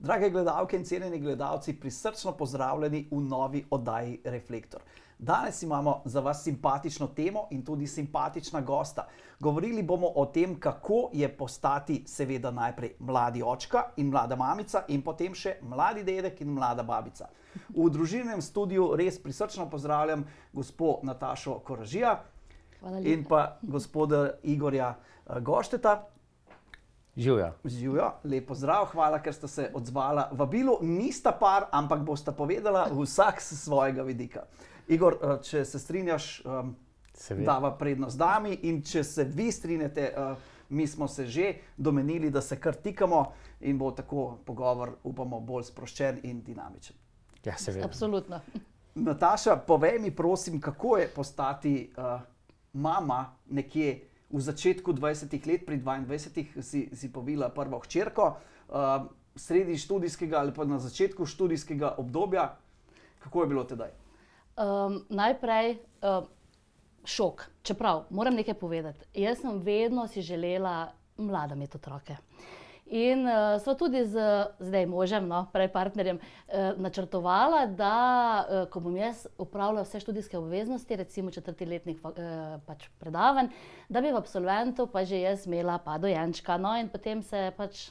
Drage gledalke in cenjeni gledalci, prisrčno pozdravljeni v novi oddaji Reflektor. Danes imamo za vas simpatično temo in tudi simpatična gosta. Govorili bomo o tem, kako je postati, seveda, najprej mladi očka in mlada mamica, in potem še mladi dedek in mlada babica. V družinem studiu res prisrčno pozdravljam gospod Natašo Koražija in pa gospoda Igorja eh, Gošteta. Živijo. Živijo, lepo zdrav, hvala, ker ste se odzvala vabilu. Nista par, ampak boste povedala vsak s svojega vidika. Igor, eh, če se strinjaš, um, dava prednost dami in če se vi strinjate, uh, mi smo se že domenili, da se kar tikamo in bo tako pogovor, upamo, bolj sproščen in dinamičen. Ja, seveda. Absolutno. Nataša, povej mi, prosim, kako je postati uh, mama nekje v začetku 20 let, pri 22 si, si povila prvo hčerko, uh, sredi študijskega ali pa na začetku študijskega obdobja. Kako je bilo tedaj? Um, najprej uh, šok. Čeprav moram nekaj povedati. Jaz sem vedno si želela mlada imeti otroke. In uh, so tudi z zdaj možem, no, prej partnerjem, uh, načrtovala, da uh, ko bom jaz upravljala vse študijske obveznosti, recimo četrti letnik uh, pač predavanj, da bi v absolventu pa že jaz imela pa dojenčka. No, in potem se pač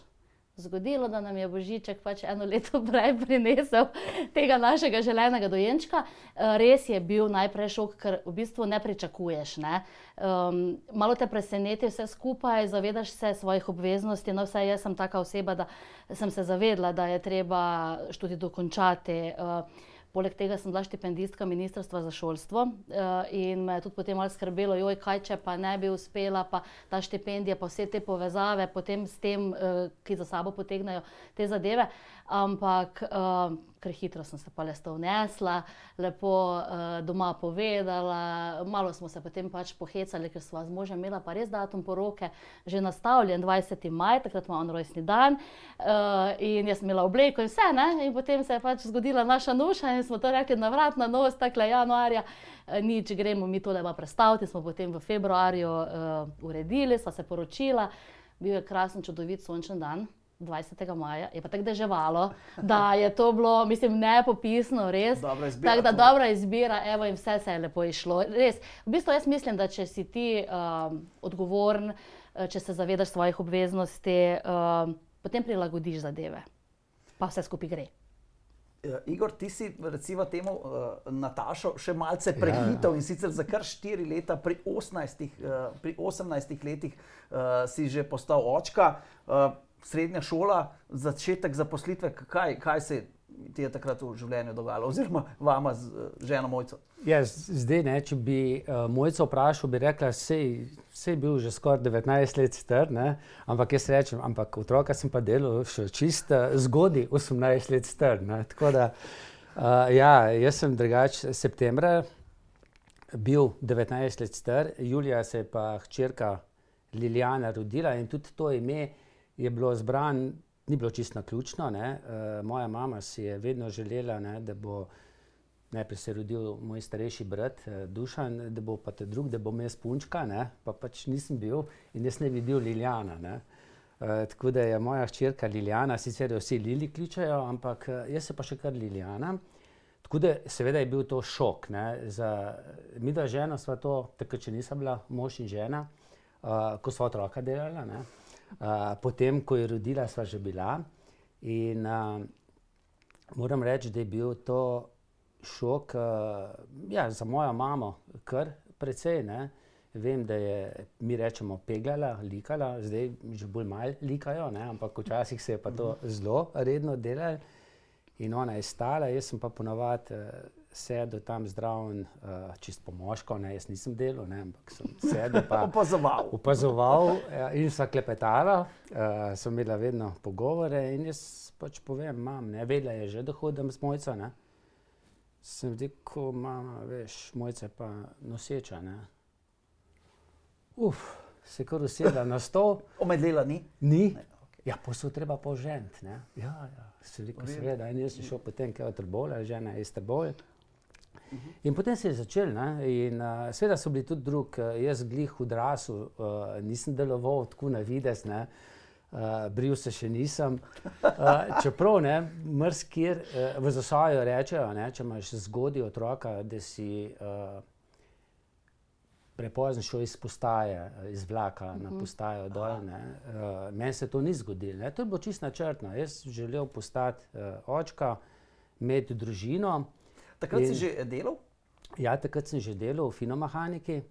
zgodilo, da nam je Božiček pač eno leto prej prinesel tega našega želenega dojenčka. Eh, res je bil najprej šok, ker v bistvu ne pričakuješ. Ne? Um, malo te preseneti vse skupaj, zavedaš se svojih obveznosti. No, vsaj jaz sem taka oseba, da sem se zavedla, da je treba študij dokončati. Uh, Poleg tega sem bila štipendistka Ministrstva za šolstvo uh, in me je tudi potem malo skrbelo, joj, kaj če pa ne bi uspela, pa ta štipendija, pa vse te povezave, potem s tem, uh, ki za sabo potegnajo te zadeve. Ampak uh, ker hitro sem se pa le sto vnesla, lepo uh, doma povedala, malo smo se potem pač pohecali, ker smo z možem imeli pa res datum poroke, že nastavljen 20. maj, takrat ima on rojstni dan uh, in jaz sem imela obleko in vse, ne? in potem se je pač zgodila naša noša in smo to rekli na vrat, na nos, takle januarja. Nič, gremo mi to lepo predstaviti. Smo potem v februarju uh, uredili, sva se poročila, bil je krasen, čudovit sončen dan. 20. maja, je pa tako deževalo, da je to bilo, mislim, nepopisno, res. Tako da dobra izbira, evo, in vse se je lepo išlo. Res. V bistvu jaz mislim, da če si ti um, odgovoren, eh, če se zavedaš svojih obveznosti, um, potem prilagodiš zadeve, pa vse skupaj gre. Ja, Igor, ti si recimo temu uh, Natašo še malce prehitel ja, ja. in sicer za kar štiri leta, pri 18, uh, pri 18 letih uh, si že postal očka. Uh, srednja šola, začetek zaposlitve, kaj, kaj se ti je takrat v življenju dogajalo, oziroma vama z uh, ženo Mojco? Ja, zdaj, ne, če bi uh, Mojco vprašal, bi rekla, da je bil že skoraj 19 let star, ne? ampak jaz rečem, ampak otroka sem pa delal še čist zgodaj, 18 let star. Ne? Tako da, uh, ja, jaz sem drugač septembra. Bil 19 let star, Julija se je pa hčerka Lilijana rodila in tudi to ime je bilo zbran, ni bilo čisto ključno. Uh, moja mama si je vedno želela, ne, da bo najprej se rodil moj starejši brat uh, Dušan, da bo pa te drug, da bo mes punčka, ne, pa pač nisem bil in jaz ne bi bil Liljana. Ne. Uh, tako da je moja hčerka Liljana, sicer jo vsi Lili kličajo, ampak uh, jaz se pa še kar Liljana. Tako da seveda je bil to šok. Ne, za, mi dva žena sva to, takrat, če nisem bila mož in žena, uh, ko sva otroka delala. Ne potem, ko je rodila, sva že bila. In uh, moram reči, da je bil to šok uh, ja, za mojo mamo, kar precej. Ne? Vem, da je mi rečemo peglala, likala, zdaj že bolj malo likajo, ne? ampak včasih se je pa to zelo redno delalo. In ona je stala, jaz sem pa ponovadi. Sedel tam zdraven, uh, čist pomožko, ne, jaz nisem delal, ne, ampak sem sedel pa opazoval. Opazoval ja, in sva klepetala, uh, sem imela vedno pogovore in jaz pač povem, mam, ne, vedela je že, da hodim z mojca, ne. Sem rekel, mama, veš, mojca pa noseča, ne. Uf, se kar usedla na stol. Omedlela ni? Ni. Ne. Ja, posod treba požent. Ja, ja, se rekel, seveda, in jaz sem šel potem, kaj je trbole, žena je iz trbole. In potem se je začel, ne? in uh, seveda so bili tudi drugi, uh, jaz glih v Drasu, uh, nisem deloval tako na vides. Uh, Uh, bril se še nisem. Uh, čeprav ne, mrzkir uh, v zasaju rečejo, ne, če imaš zgodaj otroka, da si uh, prepozno šel iz postaje, iz vlaka na postajo dol. Uh, Meni se to ni zgodilo. To je bilo čisto načrtno. Jaz želel postati uh, očka, imeti družino. Takrat In- si že delal? Ja, takrat sem že delal v finomehaniki.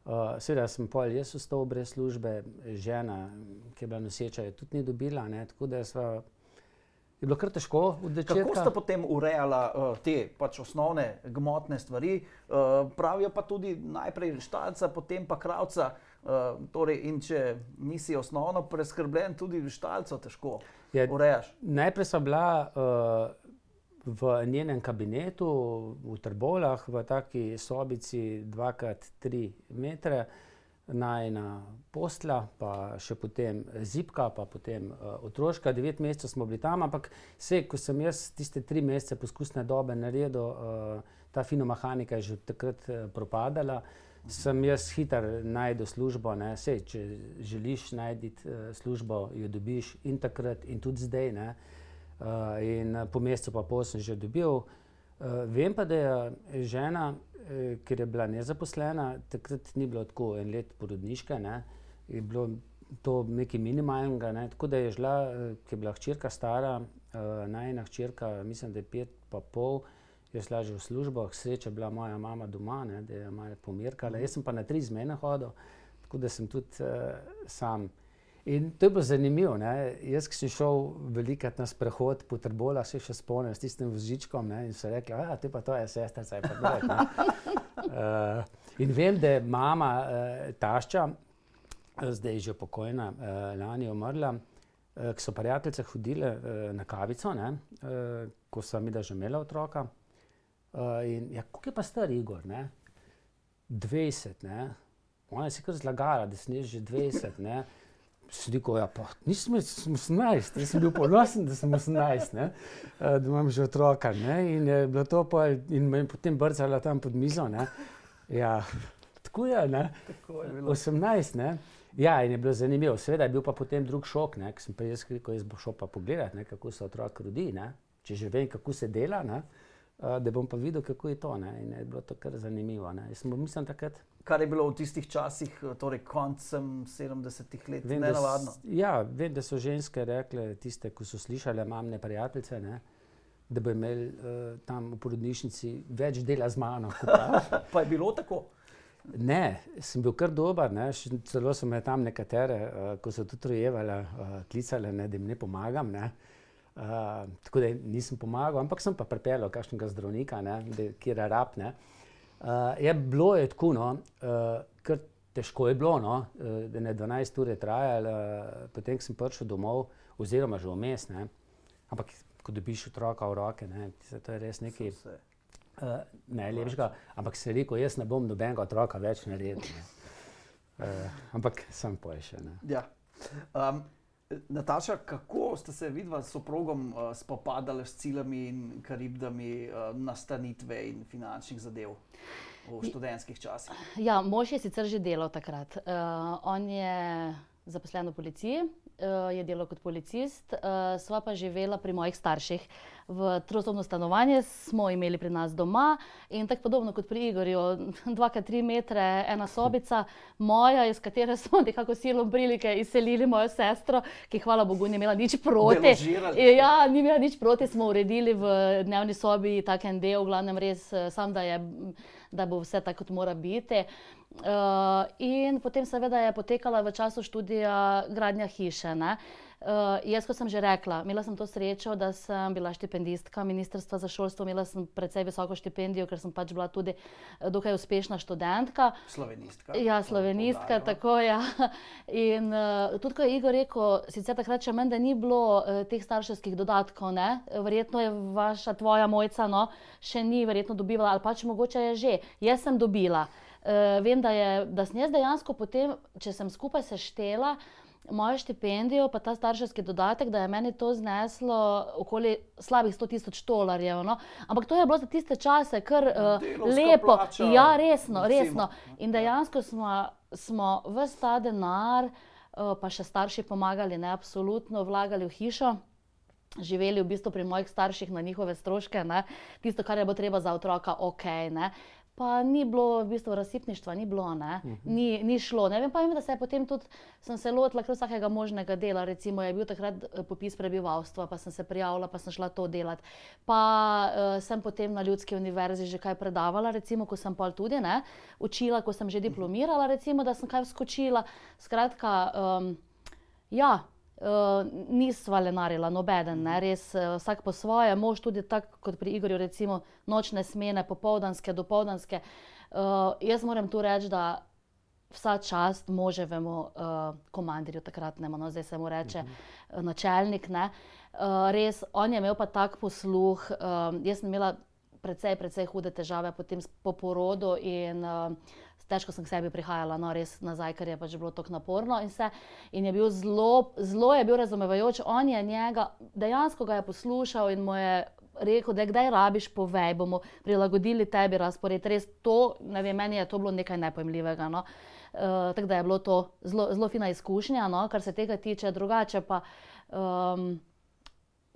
Uh, Seveda sem pol jaz ostal brez službe, žena, ki je bila noseča, je tudi ni dobila. Ne, tako da sva, je bilo kar težko od Kako začetka. sta potem urejala uh, te pač osnovne gmotne stvari? Uh, pravijo pa tudi najprej štalca, potem pa kravca. Uh, torej, in če nisi osnovno preskrbljen, tudi štalco težko Ja, urejaš. Najprej sva bila uh, v njenem kabinetu v Trbolah, v taki sobici 2x3 metre, najna postla, pa še potem zipka, pa potem uh, otroška. Devet mesecev smo bili tam, ampak vse, ko sem jaz tiste tri mesece poskusne dobe naredil, uh, ta finomehanika je že takrat uh, propadala. Sem jaz hiter najdel službo, ne, sej, če želiš najti uh, službo, jo dobiš in takrat, in tudi zdaj. Ne, uh, in uh, po mesecu pa pol sem že dobil. Uh, vem pa, da je žena, eh, ker je bila nezaposlena, takrat ni bilo tako en let porodniške, ne, je bilo to nekaj minimalnega. Ne, tako da je šla, eh, ki je bila hčerka stara, uh, najna hčerka, mislim, da je pet pa pol. Jaz šla že v službo, je bila moja mama doma, ne, da je malo pomirkala. Jaz sem pa na tri zmene hodil, tako da sem tudi uh, sam. In to je bilo zanimivo. Ne. Jaz, ki sem šel velikrat na sprehod po Trbolah, se še spomnim s tistim vozičkom ne, in so rekli, da je pa to je sestra, saj pa drug. Uh, in vem, da je mama uh, tašča, eh, zdaj je že pokojna, uh, lani je umrla, uh, ki so prijateljice hodile uh, na kavico, ne, uh, ko so mi da že imela otroka. Uh, in ja, koliko je pa star Igor? Ne? 20, ne. Ona je si kar zlagala, da si že 20. Ne. Si rekel, ja, pa nisem jaz, sem 18, jaz sem bil ponosen, da sem 18, ne, eh, da imam že otroka. Ne, in je bilo to, pa, in me je potem brcala tam pod mizo. Ne. Ja, tako je, ne. Tako je bilo. 18, ne. Ja, in je bilo zanimivo. Seveda je bil pa potem drug šok, ne, ker sem pa jaz rekel, jaz bom šel pa pogledat, ne, kako se otrok rodi, ne, če že vem, kako se dela, ne, eh, da bom pa videl, kako je to. Ne, in je bilo to kar zanimivo. Ne. Jaz sem bil, mislim, takrat Kar je bilo v tistih časih, eh, torej koncem 70-ih let, Vem, da nenavadno. Ja, vem, da so ženske rekle, tiste, ki so slišali, mamne prijateljice, ne, da bo imel uh, tam v porodnišnici več dela z mano. pa. Je bilo tako. Ne, sem bil kar dober, ne, celo so me tam nekatere, uh, ko so tudi rojevale, uh, klicale, ne, da jim ne pomagam. Ne. Uh, tako da nisem pomagal, ampak sem pa pripeljal kakšnega zdravnika, ne, da, kjer je rab. Ne. Uh, je bilo je tako, no, uh, kar težko je bilo, no, uh, da ne 12 ur je trajalo, uh, potem sem prišel domov, oziroma že vmes. ne. Ampak ko dobiš otroka v roke, ne, to je res nekaj uh, najlepšega. Ampak se rekel, jaz ne bom nobenega otroka več naredil. ne. Uh, ampak sem poj še. Ne. Ja. Um, Nataša, kako ste se vidva s soprogom uh, spopadali s ciljami in karibdami uh, nastanitve in finančnih zadev v študentskih časih? Ja, mož je sicer že delal takrat. Uh, on je zaposlen v policiji, uh, je delal kot policist, uh, sva pa živela pri mojih starših. V trosobno stanovanje smo imeli pri nas doma in tako podobno kot pri Igorju, 2x3 metre, ena sobica, moja, iz katere smo nekako silom prilike izselili mojo sestro, ki hvala Bogu ni imela nič proti. Deložirali. Ja, ni imela nič proti, smo uredili v dnevni sobi tak en del, v glavnem res eh, sam, da, je, da bo vse tako, kot mora biti. Uh, in potem seveda je potekala v času študija gradnja hiše. Ne? Uh, jaz, kot sem že rekla, imela sem to srečo, da sem bila štipendistka Ministrstva za šolstvo, imela sem precej visoko štipendijo, ker sem pač bila tudi eh, dokaj uspešna študentka. Slovenistka. Ja, slovenistka, tako je. Ja. In uh, tudi, ko je Igor rekel, sicer takrat še meni, da ni bilo uh, teh starševskih dodatkov, ne? verjetno je vaša, tvoja mojca, no, še ni verjetno dobivala, ali pač mogoče je že. Jaz sem dobila. Uh, vem, da, je, da sem jaz dejansko potem, če sem skupaj seštela mojo štipendijo, pa ta starševski dodatek, da je meni to zneslo okoli slabih 100 tisoč dolarjev. No? Ampak to je bilo za tiste čase kar uh, lepo. plača, Ja, resno, recimo. resno. In dejansko smo, smo vse ta denar pa še starši pomagali, ne absolutno vlagali v hišo. Živeli v bistvu pri mojih starših na njihove stroške, ne? tisto, kar je bilo treba za otroka, ok. Ne? Pa ni bilo v bistvu razsipništva, ni bilo, uh Mhm. -huh. ni, ni šlo. Ne vem pa, vem, da se je potem tudi, sem se lotila vsakega možnega dela, recimo je bil takrat eh, popis prebivalstva, pa sem se prijavila, pa sem šla to delati. Pa uh, sem potem na Ljudski univerzi že kaj predavala, recimo, ko sem pa tudi ne, učila, ko sem že diplomirala, recimo, da sem kaj vskočila. Skratka, um, ja. Uh, nisva lenarila, nobeden, ne? res uh, vsak po svoje, mož tudi tako kot pri Igorju, recimo nočne smene, popoldanske, dopoldanske. Uh, jaz moram tu reči, da vsa čast moževemu uh, komandirju takratnemu, no, zdaj se mu reče uh -huh. načelnik. Uh, res, on je imel pa tak posluh. Uh, jaz sem imela precej, precej hude težave potem po porodu in uh, težko sem k sebi prihajala, no res nazaj, ker je pač bilo tako naporno in vse. In je bil zelo, zelo je bil razumevajoč, on je njega, dejansko ga je poslušal in mu je rekel, da kdaj rabiš, povej, bomo prilagodili tebi razpored. Res to, ne vem, meni je to bilo nekaj nepojmljivega. No. Uh, tako da je bilo to zelo, zelo fina izkušnja, no, kar se tega tiče, drugače pa. Um,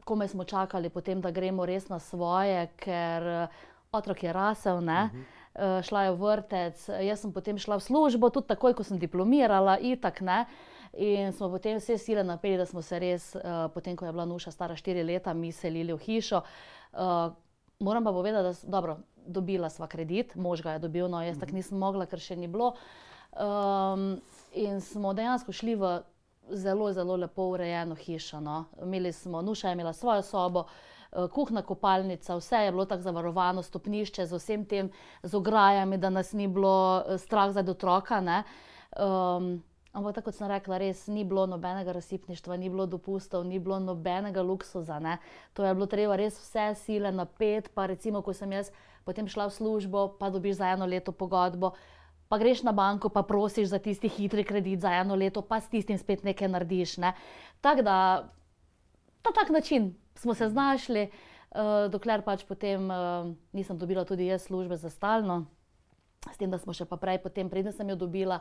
Kome smo čakali, potem, da gremo res na svoje, ker otrok je rasel, ne, uh -huh. Uh, šla je v vrtec, jaz sem potem šla v službo, tudi takoj, ko sem diplomirala, itak ne. In smo potem vse sile napeli, da smo se res, uh, potem ko je bila Nuša stara štiri leta, mi selili v hišo. Uh, moram pa povedati, da dobro, dobila sva kredit, mož ga je dobil, no jaz tako nisem mogla, ker še ni bilo. Um, in smo dejansko šli v zelo, zelo lepo urejeno hišo. No. Imeli smo, Nuša je imela svojo sobo. Kuhna, kopalnica, vse je bilo tako zavarovano, stopnišče z vsem tem, z ograjami, da nas ni bilo strah za otroka. Um, ampak tako kot sem rekla, res ni bilo nobenega razsipništva, ni bilo dopustov, ni bilo nobenega luksuza. Ne. To je bilo treba res vse sile napet. Pa recimo, ko sem jaz potem šla v službo, pa dobiš za eno leto pogodbo. Pa greš na banko, pa prosiš za tisti hitri kredit za eno leto, pa s tistim spet nekaj narediš. Ne. Tako da na tak način smo se znašli, uh, dokler pač potem uh, nisem dobila tudi jaz službe za stalno, s tem, da smo še pa prej, potem, preden sem jo dobila,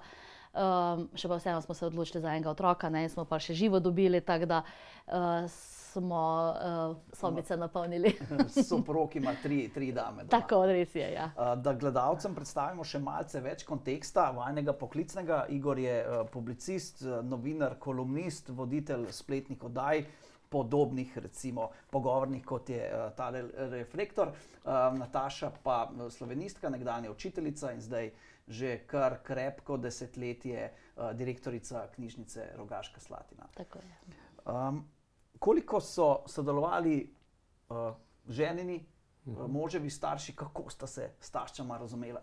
uh, še pa vseeno smo se odločili za enega otroka, ne, in smo pa še živo dobili, tako da uh, smo uh, sobice napolnili. Soprog ima tri, tri dame. Doma. Tako, res je. Ja. Uh, da gledalcem predstavimo še malce več konteksta vajnega poklicnega. Igor je uh, publicist, novinar, kolumnist, voditelj spletnih oddaj podobnih, recimo, pogovornih, kot je uh, ta reflektor. Uh, Nataša pa slovenistka, nekdanja učiteljica in zdaj že kar krepko desetletje uh, direktorica knjižnice Rogaška Slatina. Tako je. Um, koliko so sodelovali uh, ženini, uh, moževi starši, kako sta se s taščama razumela?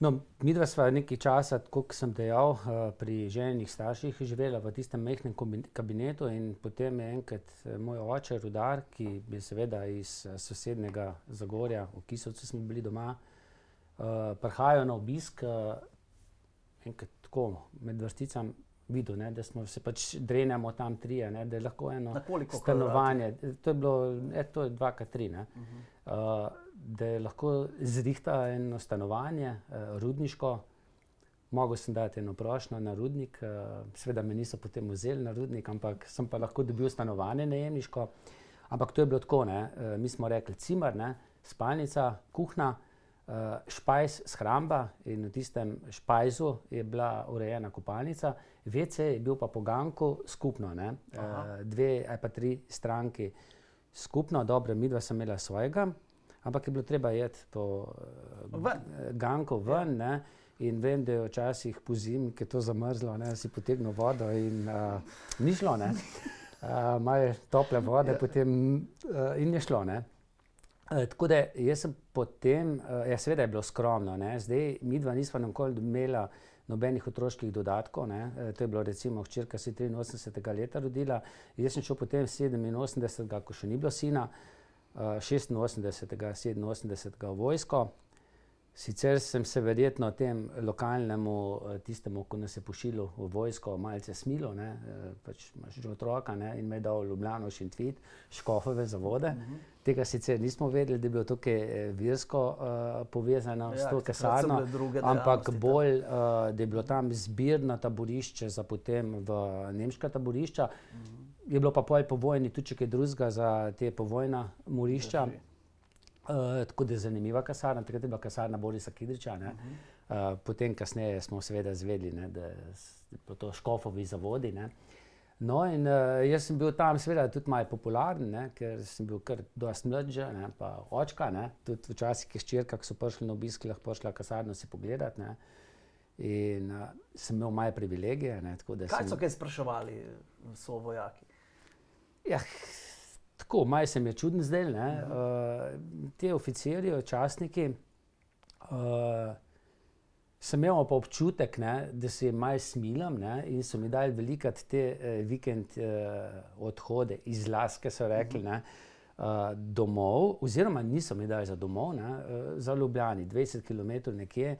No, mi dva sva nekaj časa, kot sem dejal, pri ženih starših živela v tistem mehkem kabinetu in potem je enkrat moj oče, rudar, ki je seveda iz sosednjega Zagorja, v Kisovcu smo bili doma, prihajal na obisk, enkrat tako med vrsticami videl, ne, da smo se pač drenjamo tam trije, ne, da je lahko eno stanovanje, to je bilo, e, to je dva, tri, ne. Uh -huh. uh, da je lahko zrihta eno stanovanje, uh, rudniško. Mogel sem dati eno prošnjo na rudnik, uh, seveda me niso potem vzeli na rudnik, ampak sem pa lahko dobil stanovanje najemniško. Ampak to je bilo tako, ne? Uh, mi smo rekli cimer, ne? spalnica, kuhna, uh, špajs, shramba in v tistem špajzu je bila urejena kopalnica, WC je bil pa po ganku skupno, uh, dve ali pa tri stranki skupno, dobro, mi dva sem imela svojega ampak je bilo treba jeti po ven. ganku ven. Ne? In vem, da je včasih po zimi, ki je to zamrzlo, da si potegnil vodo in uh, ni šlo. Uh, Malo tople vode, ja. potem uh, in je šlo. Uh, tako da jaz sem potem, uh, ja, seveda je bilo skromno, ne? zdaj mi dva nismo nikoli imela nobenih otroških dodatkov. Ne? To je bilo recimo hčerka se 83. leta rodila, jaz sem šel potem 87. ko še ni bilo sina. 86, 87 v vojsko, Sicer sem se verjetno tem lokalnemu, eh, tistemu, ki nas je pošiljal v vojsko, malce smilo, ne, eh, pač imaš že otroka ne, in me je dal Ljubljano in Tvit, škofove zavode. Uh Mhm. Tega sicer nismo vedeli, da je bilo tukaj eh, virsko uh, povezano Ja, s to kasarno, druge ampak bolj, uh, da je bilo tam zbirno taborišče za potem v nemška taborišča. Je bilo pa po vojni tudi kaj drugega za te povojna morišča. Drži. Uh, tako da je zanimiva kasarna, takrat je bila kasarna Borisa Kidriča. Uh -huh. uh, potem, kasneje smo seveda zvedeli, ne, da so to škofovi zavodi. Ne. No, in uh, jaz sem bil tam, seveda, tudi malo popularen, ne, ker sem bil kar dosti mlad, že, ne, pa očka. Ne, tudi včasih, ki ščirka, ki so prišli na obisk, lahko šla kasarno si pogledati. Ne. In uh, sem imel malo privilegije. Ne, Kaj sem- so kaj spraševali, so vojaki? Ja, tako, malo se mi je čudno zdaj. Uh, te oficirji, častniki, uh, sem imel pa občutek, ne, da se jim malo smilam ne, in so mi dali velikrat te uh, vikend uh, odhode, izlaske so rekli. Ne, Uh, domov, oziroma niso mi dali za domov, ne, uh, za Ljubljani, 20 km nekje.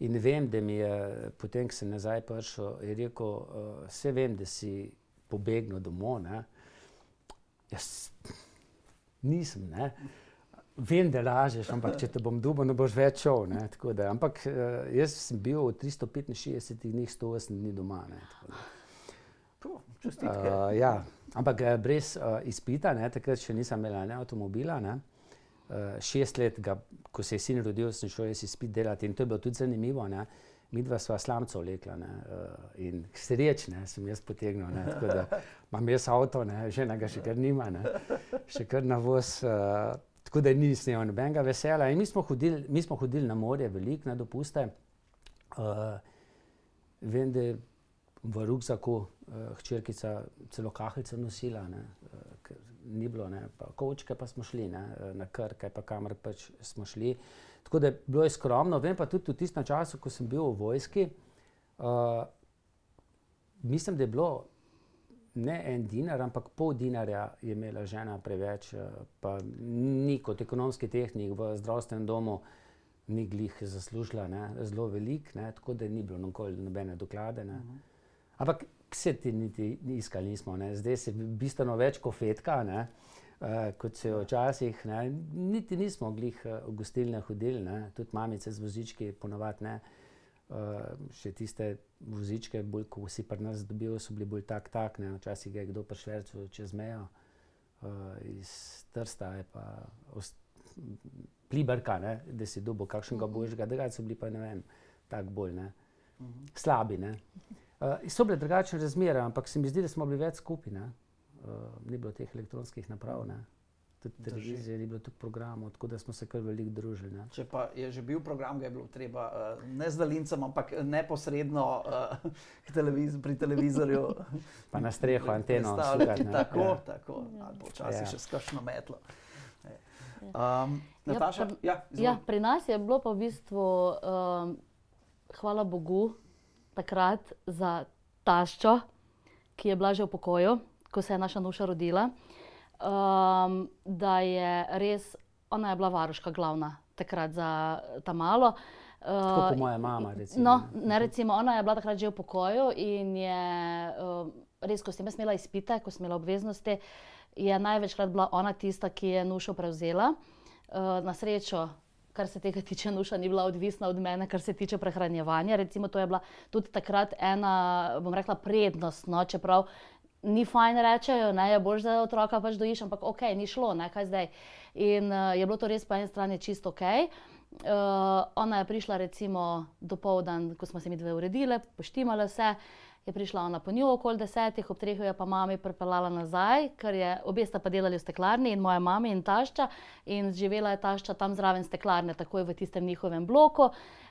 In vem, da mi je potem, ko sem nazaj prišel, rekel, uh, vse vem, da si pobegnil domov. Ne. Jaz nisem, ne. Vem, da lažeš, ampak če te bom dubo, ne boš več šel. ne, Da, ampak uh, jaz sem bil v 365 dneh 108 dni doma. Ne, tako da. Puh, čestitke. Uh, ja, ampak eh, brez uh, izpita, ne, takrat še nisem imela ne, avtomobila. Ne. Uh, šest let, ga, ko se je sin rodil, sem šel jaz izpit delati in to je bilo tudi zanimivo. Ne. Mi dva sva slamco vlekla ne, uh, in srečne sem jaz potegnil. Ne, tako da imam jaz avto, ne, žena ga še kar nima, ne, še kar na voz. Uh, tako da nisem imel nobenega vesela. In mi smo hodili, mi smo hodili na morje, veliko na dopuste. Uh, vem, da je v rukzaku uh, hčerkica celo kahlico nosila, ne, uh, ker ni bilo, ne, pa kočke pa smo šli, ne, eh, na krke, pa kamor pač smo šli. Tako da je bilo je skromno, vem pa tudi v tistem času, ko sem bil v vojski, uh, mislim, da je bilo ne en dinar, ampak pol dinarja je imela žena preveč, eh, pa ni kot ekonomski tehnik v zdravstvenem domu, ni glih zaslužila ne, zelo velik, ne, tako da ni bilo nikoli nobene doklade. Ne. Ampak vse ti niti iskali nismo, ne. zdaj se bistveno več kofetka. Ne. Uh, kot se je včasih, ne, niti nismo glih uh, v gostilne hodili, ne, tudi mamice z vozički, ponovadi ne. Uh, še tiste vozičke, bolj ko vsi pri nas dobijo, so bili bolj tak, tak, ne, včasih je kdo prišvercel čez mejo, uh, iz Trsta je pa pliberka, ne, da si dobil kakšnega božjega, drugače so bili pa ne vem, tako bolj ne, slabi. Ne. Uh, so bile drugačne razmere, ampak se mi zdi, da smo bili več skupaj. Uh, ni bilo teh elektronskih naprav, ne. tudi televizije, ni bilo tudi programov, tako da smo se kar veliko družili. Ne. Če pa je že bil program, ga je bilo treba uh, ne z daljincem, ampak neposredno uh, televiz pri televizorju. Pa na streho anteno ne. Tako, Ja. tako. Ali pa včasih Ja. še s kakšno metlo. Um, Ja, Nataša, pri- ja, izvoli. Ja, pri nas je bilo pa v bistvu, um, hvala Bogu, takrat za taščo, ki je bila že v pokoju, ko se je naša nuša rodila, um, da je res, ona je bila varuška glavna takrat za ta malo. Tako Uh, kot moja mama. Recimo, No, ne. ne, recimo, ona je bila takrat že v pokoju in je uh, res, ko sem imela izpite, ko sem imela obveznosti, je največkrat bila ona tista, ki je nušo prevzela. Uh, na srečo, kar se tega tiče, nuša ni bila odvisna od mene, kar se tiče prehranjevanja. Recimo, to je bila tudi takrat ena, bom rekla, prednost. No, čeprav ni fajn rečejo, ne je bož za otroka pač dojiš, ampak ok, ni šlo, ne kaj zdaj. In uh, je bilo to res po eni strani čisto ok. Uh, ona je prišla recimo do povdan, ko smo se mi dve uredile, poštimale vse. Je prišla ona po njo okoli desetih, ob treh jo je pa mami pripeljala nazaj, ker je obe sta pa delali v steklarni in moja mama in tašča. In živela je tašča tam zraven steklarne, takoj v tistem njihovem bloku. Uh,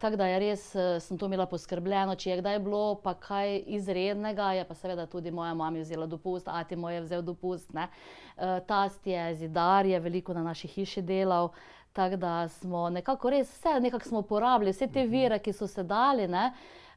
tako da je res, uh, sem to imela poskrbljeno, če je kdaj bilo pa kaj izrednega, je pa seveda tudi moja mama vzela dopust, ati moj je vzel dopust. ne. Uh, tast je zidar, je veliko na naši hiši delal. Tako da smo nekako res vse nekako smo uporabili, vse te vire, ki so se dali. Ne,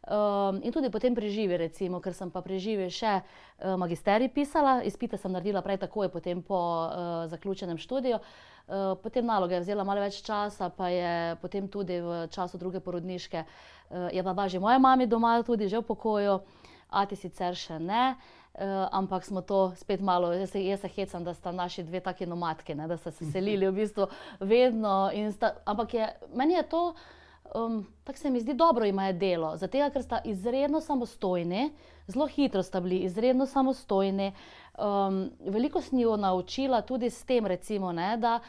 Um, in tudi potem preživi, recimo, ker sem pa preživi še uh, magisterij pisala, izpite sem naredila prej takoj, po uh, zaključenem študiju. Uh, potem naloge je vzela malo več časa, pa je potem tudi v času druge porodniške, uh, je pa že moja mama doma, tudi že v pokoju, a ti sicer še ne. Uh, ampak smo to spet malo, jaz se, jaz se hecam, da sta naši dve taki nomadki, ne, da so se selili v bistvu vedno. Sta, ampak je, meni je to, um, tako se mi zdi, dobro imajo delo, zato ker sta izredno samostojni, zelo hitro sta bili izredno samostojni. Um, veliko sem jo naučila tudi s tem, recimo, ne, da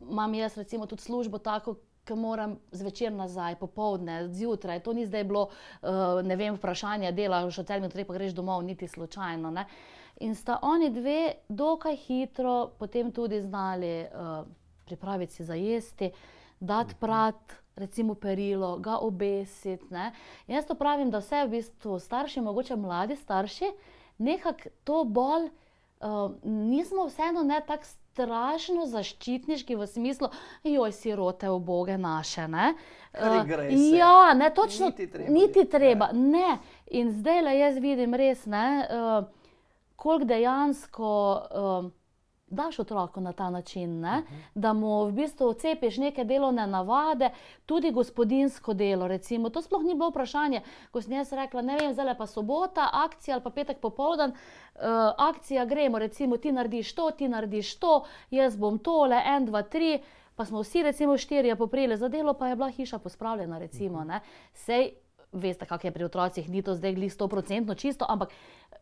imam jaz recimo, tudi službo tako. Ki moram zvečer nazaj, popoldne, zjutraj. To ni zdaj bilo, uh, ne vem, vprašanje dela, še od 7 do 3 pa greš domov, niti slučajno. Ne? In sta oni dve, dokaj hitro, potem tudi znali uh, pripraviti si za jesti, dati mhm. prat, recimo perilo, ga obesiti. Jaz to pravim, da vse v bistvu starši, mogoče mladi starši, nekako to bolj, uh, nismo vseeno ne tako strašno zaščitniški v smislu, joj, sirote, oboge naše. Ne? Uh, ja, ne, točno. Niti treba. Niti treba. Ne. In zdaj le jaz vidim res, uh, koliko dejansko. Uh, daš otroku na ta način, uh mhm. -huh. da mu v bistvu cepiš neke delovne navade, tudi gospodinsko delo. Recimo. To sploh ni bilo vprašanje, ko sem jaz rekla, ne vem, zdaj pa sobota, akcija ali pa petek popoldan, uh, akcija gremo, recimo ti narediš to, ti narediš to, jaz bom tole, en, dva, tri. Pa smo vsi, recimo, štirje poprijeli za delo, pa je bila hiša pospravljena. Recimo, Sej, veste, kako je pri otrocih, ni to zdaj glih 100% čisto, ampak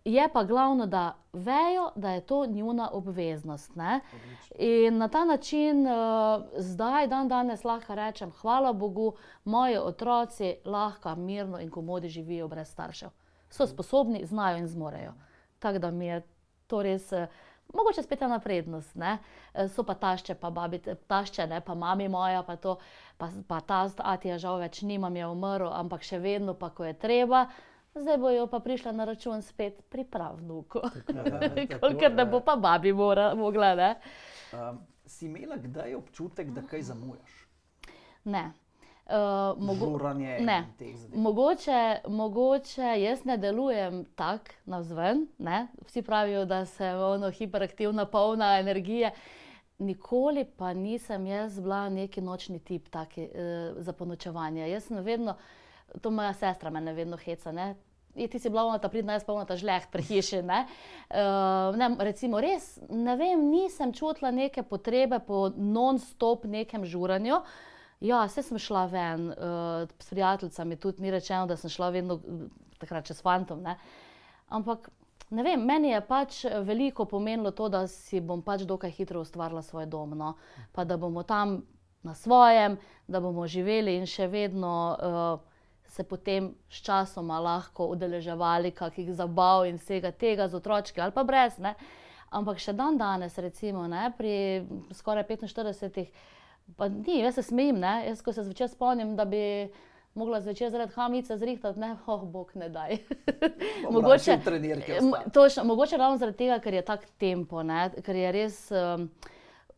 je pa glavno, da vejo, da je to njuna obveznost. In na ta način uh, zdaj, dan danes, lahko rečem, hvala Bogu, moji otroci lahko mirno in komodi živijo brez staršev. So sposobni, znajo in zmorejo. Tako da mi je to res. Uh, Mogoče spet ena prednost, ne? Eh, so pa tašče, pa babi, tašče, ne? pa mami moja, pa, to, pa, pa ta statija, žal več nimam, je umrl, ampak še vedno, pa ko je treba, zdaj bojo pa prišla na račun spet pripravnuku. Ker da bo pa babi mora, mogla. Um, si imela kdaj občutek, da kaj zamujaš? Ne. Uh, mogo ne. Mogoče, mogoče jaz ne delujem tako na zven. Vsi pravijo, da sem ono hiperaktivna, polna energije. Nikoli pa nisem jaz bila neki nočni tip taki, uh, za ponočevanje. Jaz sem vedno, to moja sestra me vedno heca. Ne? Je, ti si bila ona ta pridna, jaz pa ona ta žleht pri hiši. Ne? Uh, ne, recimo, res ne vem, nisem čutila neke potrebe po non-stop nekem žuranju. Uh, Ja, vse sem šla ven uh, s prijateljicami, tudi ni rečeno, da sem šla vedno takrat čez fantom. Ne? Ampak ne vem, meni je pač veliko pomenilo to, da si bom pač dokaj hitro ustvarila svoj dom. No? Pa da bomo tam na svojem, da bomo živeli in še vedno uh, se potem s časoma lahko udeleževali kakih zabav in vsega tega z otročki ali pa brez. Ne? Ampak še dan danes, recimo ne, pri skoraj 45. Pa ni, jaz se smejim, ne? jaz ko se zvečer spomnim, da bi mogla zvečer zaradi hamice zrihtati, ne, oh, bog ne daj. mogoče, točno, mogoče ravno zaradi tega, ker je tak tempo, ne? ker je res. Um,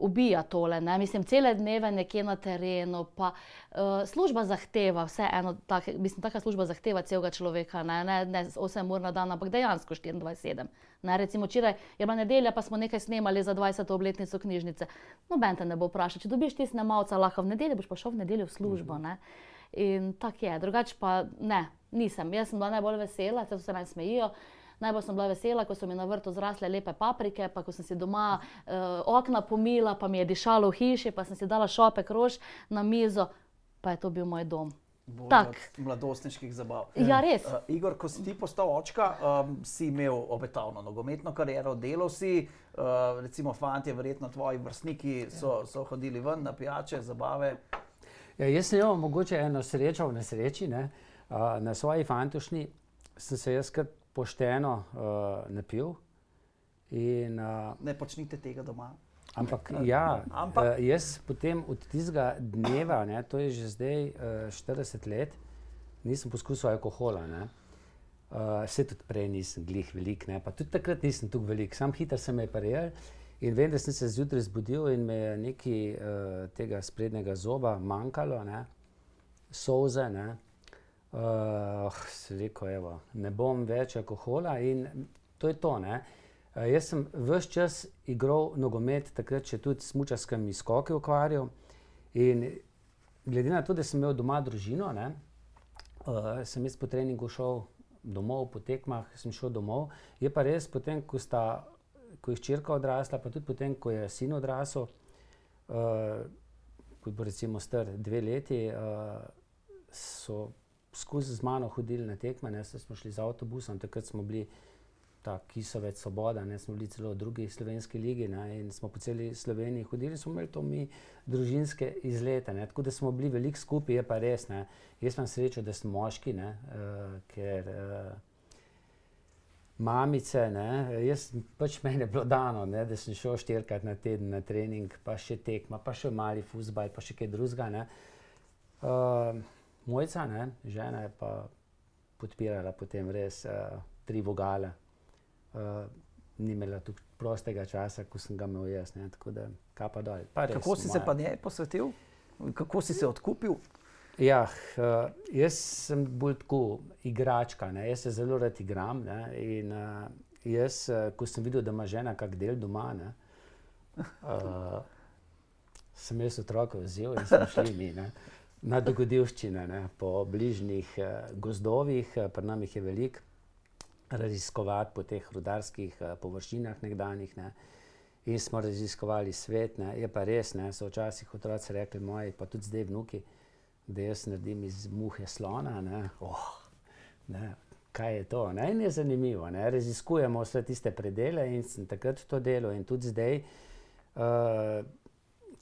ubija tole. Ne? Mislim, cele dneve nekje na terenu, pa uh, služba zahteva, vseeno, tak, mislim, taka služba zahteva celega človeka, ne, ne, ne 8 ur na dan, ampak dejansko 24-7. Recimo, včeraj je bila nedelja, pa smo nekaj snemali za 20. obletnico knjižnice. Noben te ne bo vprašal, če dobiš ti snemalca, lahko v nedeljo boš pa šel v nedeljo v službo. Ne? In tako je, drugače pa ne, nisem. Jaz sem bila najbolj vesela, se vse meni smejijo. Najbolj sem bila vesela, ko so mi na vrtu zrasle lepe paprike, pa ko sem si doma uh, okna pomila, pa mi je dišalo v hiši, pa sem si dala šopek rož na mizo, pa je to bil moj dom. Mladostniških zabav. Ja, res. Uh, Igor, ko si ti postal očka, um, si imel obetavno nogometno kariero, delal si, uh, recimo, fanti, verjetno tvoji vrstniki so, so hodili ven na pijače, zabave. Ja, jaz sem imel mogoče eno srečo v nesreči. Ne? Uh, na svoji fantošni sem se jaz kar pošteno uh, napil. In, uh, ne počnite tega doma. Ampak, ja, ampak. Uh, jaz potem od tistega dneva, ne, to je že zdaj uh, 40 let, nisem poskusil alkohola. Ne. Uh, vse tudi prej nisem glih velik, ne, pa tudi takrat nisem tukaj velik, sam hiter sem me paril. In vem, da sem se zjutraj zbudil in me je nekaj uh, tega sprednjega zoba manjkalo, ne, soze. Ne. Uh, Sliko, evo, ne bom več alkohola in to je to. Ne? Uh, jaz sem vse čas igral nogomet, takrat še tudi s mučarskimi skoki ukvarjal. In glede na to, da sem imel doma družino, ne, uh, sem jaz po treningu šel domov, po tekmah sem šel domov. Je pa res, potem, ko, sta, ko je hčerka odrasla, pa tudi potem, ko je sin odrasel, uh, ko je bil recimo star dve leti, uh, so skozi z mano hodili na tekme, ne smo šli z avtobusom, takrat smo bili ta kisovec Svoboda, ne smo bili celo v drugi slovenski ligi ne, in smo po celi Sloveniji hodili, smo imeli to mi družinske izlete, ne, tako da smo bili veliko skupaj, je pa res, ne, jaz imam srečo, da sem moški, ne, uh, ker uh, Mamice, ne, jaz pač meni je bilo dano, ne, da sem šel štirikrat na teden na trening, pa še tekma, pa še mali fusbal, pa še kaj drugega. Uh, Mojca, ne, žena je pa podpirala potem res uh, tri vogale. Uh, ni imela tu prostega časa, ko sem ga imel jaz, ne, tako da kapa dol. Kako si moja. se pa njej posvetil? Kako si se odkupil? Ja, uh, jaz sem bolj tako igračka, ne? jaz se zelo rad igram. Ne? In uh, jaz, uh, ko sem videl, da ima žena kak del doma, ne? uh, sem jaz otroka vzel in smo šli mi. Ne? Na dogodivščine ne, po bližnjih eh, gozdovih, eh, pri nam jih je veliko, raziskovati po teh rudarskih eh, površinah nekdanjih. Ne. In smo raziskovali svet, ne. je pa res, da so včasih otroci rekli, moji, pa tudi zdaj vnuki, da jaz naredim iz muhe slona. Ne. Oh, ne. Kaj je to? In je zanimivo. Ne? Raziskujemo vse tiste predele in takrat to delo, in tudi zdaj. Uh,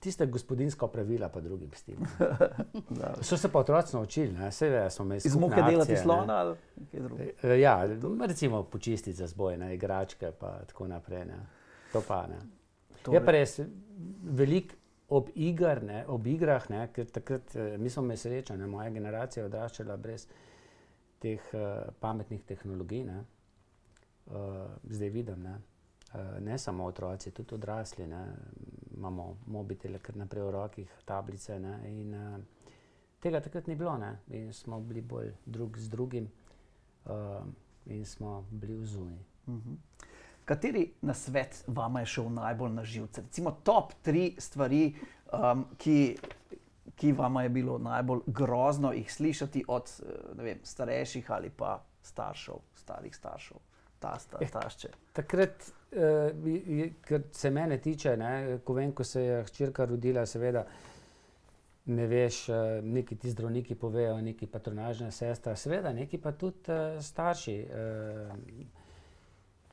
tiste gospodinska pravila, pa drugim stilom. so se pa otroci naučili, vse ve, smo imeli. Iz muhe delati slona ali kaj drugega. E, ja, recimo počistiti za zboj, ne, igračke in tako naprej. Ne. To pa ne. Je pa res velik. Ob, igr, ne, ob igrah, ne, ker takrat eh, mi smo imeli srečo, je moja generacija odraščala brez teh uh, pametnih tehnologij. Ne, uh, zdaj vidim, ne, ne samo otroci, tudi odrasli. Ne, imamo mobitele, kar naprej v rokih, tablice. Ne, in, uh, tega takrat ni bilo, ne, in smo bili bolj drug z drugim, uh, in smo bili v zunji. Uh mhm. -huh. Kateri na svet vam je šel najbolj na živce? Recimo top tri stvari, um, ki, ki vam je bilo najbolj grozno jih slišati od vem, starejših ali pa staršev, starih staršev, ta starše. Takrat Uh, kar se mene tiče, ne, ko vem, ko se je hčerka rodila, seveda ne veš, uh, neki ti zdravniki povejo, neki patronažna sestra, seveda neki pa tudi uh, starši. Uh,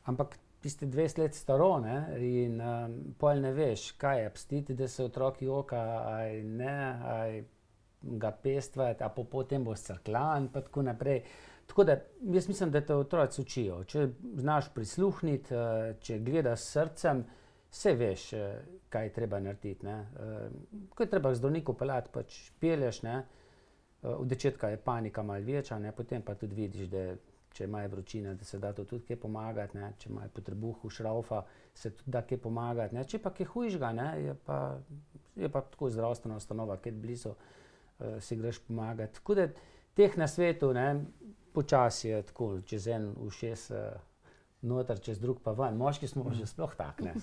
ampak tiste dve let staro ne, in um, pol ne veš, kaj je, pstiti, da se otroki oka, aj ne, aj ga pestvati, a po potem bo crklan in tako naprej. Tako da jaz mislim, da te otroci učijo. Če znaš prisluhniti, eh, če gledaš srcem, vse veš, eh, kaj je treba narediti. Ne. Eh, ko je treba zdravniku pelati, pač peleš. Ne. V začetku je panika malo večja, ne. potem pa tudi vidiš, da če imajo vročina, da se da to tudi kaj pomagati. Ne. Če imajo potrebuhu šraufa, se tudi da kaj pomagati. Ne. Če pa kaj hujžga, ne, je, pa, je pa tako zdravstvena ustanova, ki je blizu, uh, si greš pomagati. Tako da teh na svetu, ne, počasi je tako, čez en ušes, uh, noter, čez drug pa ven. Moški smo že sploh takne.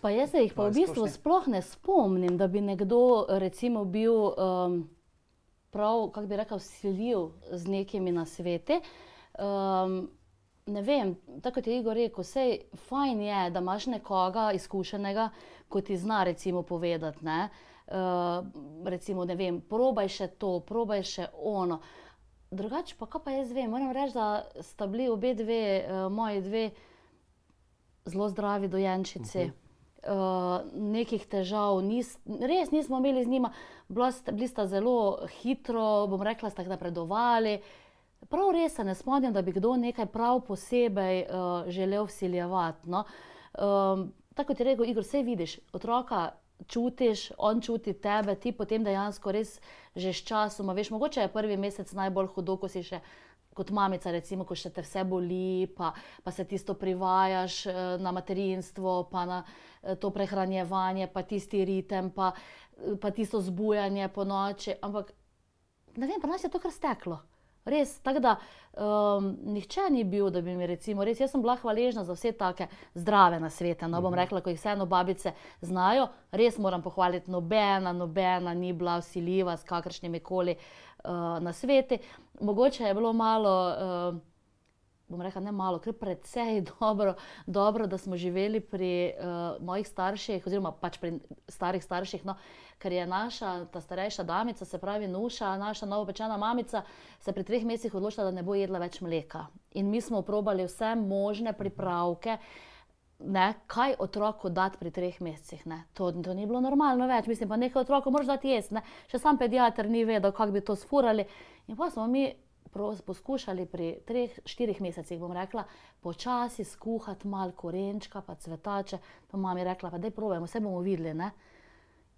Pa jaz se jih pa v bistvu sploh ne spomnim, da bi nekdo recimo bil um, prav, kako bi rekel, siljiv z nekimi na svete. Um, ne vem, tako kot je Igor rekel, vse je fajn, je, da imaš nekoga izkušenega, kot ti zna recimo povedati. Ne? Uh, recimo, ne vem, probaj še to, probaj še ono. Uh, drugače pa, pa jaz vem, moram reči, da sta bili obe dve, uh, moji dve zelo zdravi dojenčici. Uh -huh. Uh, nekih težav, nis, res nismo imeli z njima, bili sta zelo hitro, bom rekla, sta napredovali. Prav res se ne spomnim, da bi kdo nekaj prav posebej uh, želel vsiljevati. No? Um, tako kot je rekel Igor, vse vidiš, otroka čutiš, on čuti tebe, ti potem dejansko res že s časom. Veš, mogoče je prvi mesec najbolj hudo, ko si še kot mamica, recimo, ko še te vse boli, pa, pa se tisto privajaš eh, na materinstvo, pa na eh, to prehranjevanje, pa tisti ritem, pa, eh, pa tisto zbujanje po noči. Ampak ne vem, pa nas je to kar steklo. Res, tako da um, nihče ni bil, da bi mi recimo, res, jaz sem bila hvaležna za vse take zdrave na svete. No, bom rekla, ko jih vseeno babice znajo, res moram pohvaliti, nobena, nobena ni bila usiljiva s kakršnimi koli uh, na svete. Mogoče je bilo malo. Uh, bom rekla, ne malo, kar precej dobro, dobro, da smo živeli pri uh, mojih starših, oziroma pač pri starih starših. No, ker je naša, ta starejša damica, se pravi Nuša, naša novopečena mamica, se pri treh mesecih odločila, da ne bo jedla več mleka. In mi smo probali vse možne pripravke. Ne, kaj otroku dati pri treh mesecih? To, to ni bilo normalno več, mislim, pa nekaj otroku moraš dati jesti. Še sam pediater ni vedel, kako bi to sfurali. In pa smo mi poskušali pri treh, štirih mesecih, bom rekla, počasi skuhati malo korenčka, pa cvetače. Pa mami rekla, da je provedemo, vse bomo videli. Ne?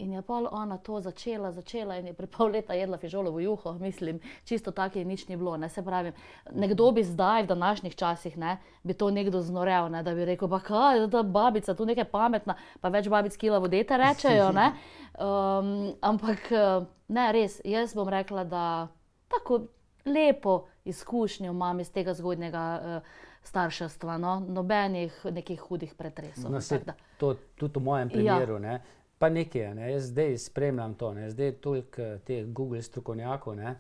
In je pa ona to začela, začela in je pri pol leta jedla fižolovo juho, mislim, čisto tako je nič ni bilo. Ne? Se pravi, nekdo bi zdaj, v današnjih časih, ne, bi to nekdo znorel, ne? da bi rekel, pa kaj, da babica tu nekaj pametna, pa več babic kila vodeta rečejo. Um, ampak ne, res, jaz bom rekla, da tako lepo izkušnjo imam iz tega zgodnega uh, starševstva, no? nobenih nekih hudih pretresov. No, se, to, tudi v mojem ja. primeru. Ja. Ne? Pa nekaj, ne? jaz zdaj spremljam to, ne? zdaj toliko eh, teh Google strokovnjakov. Ja.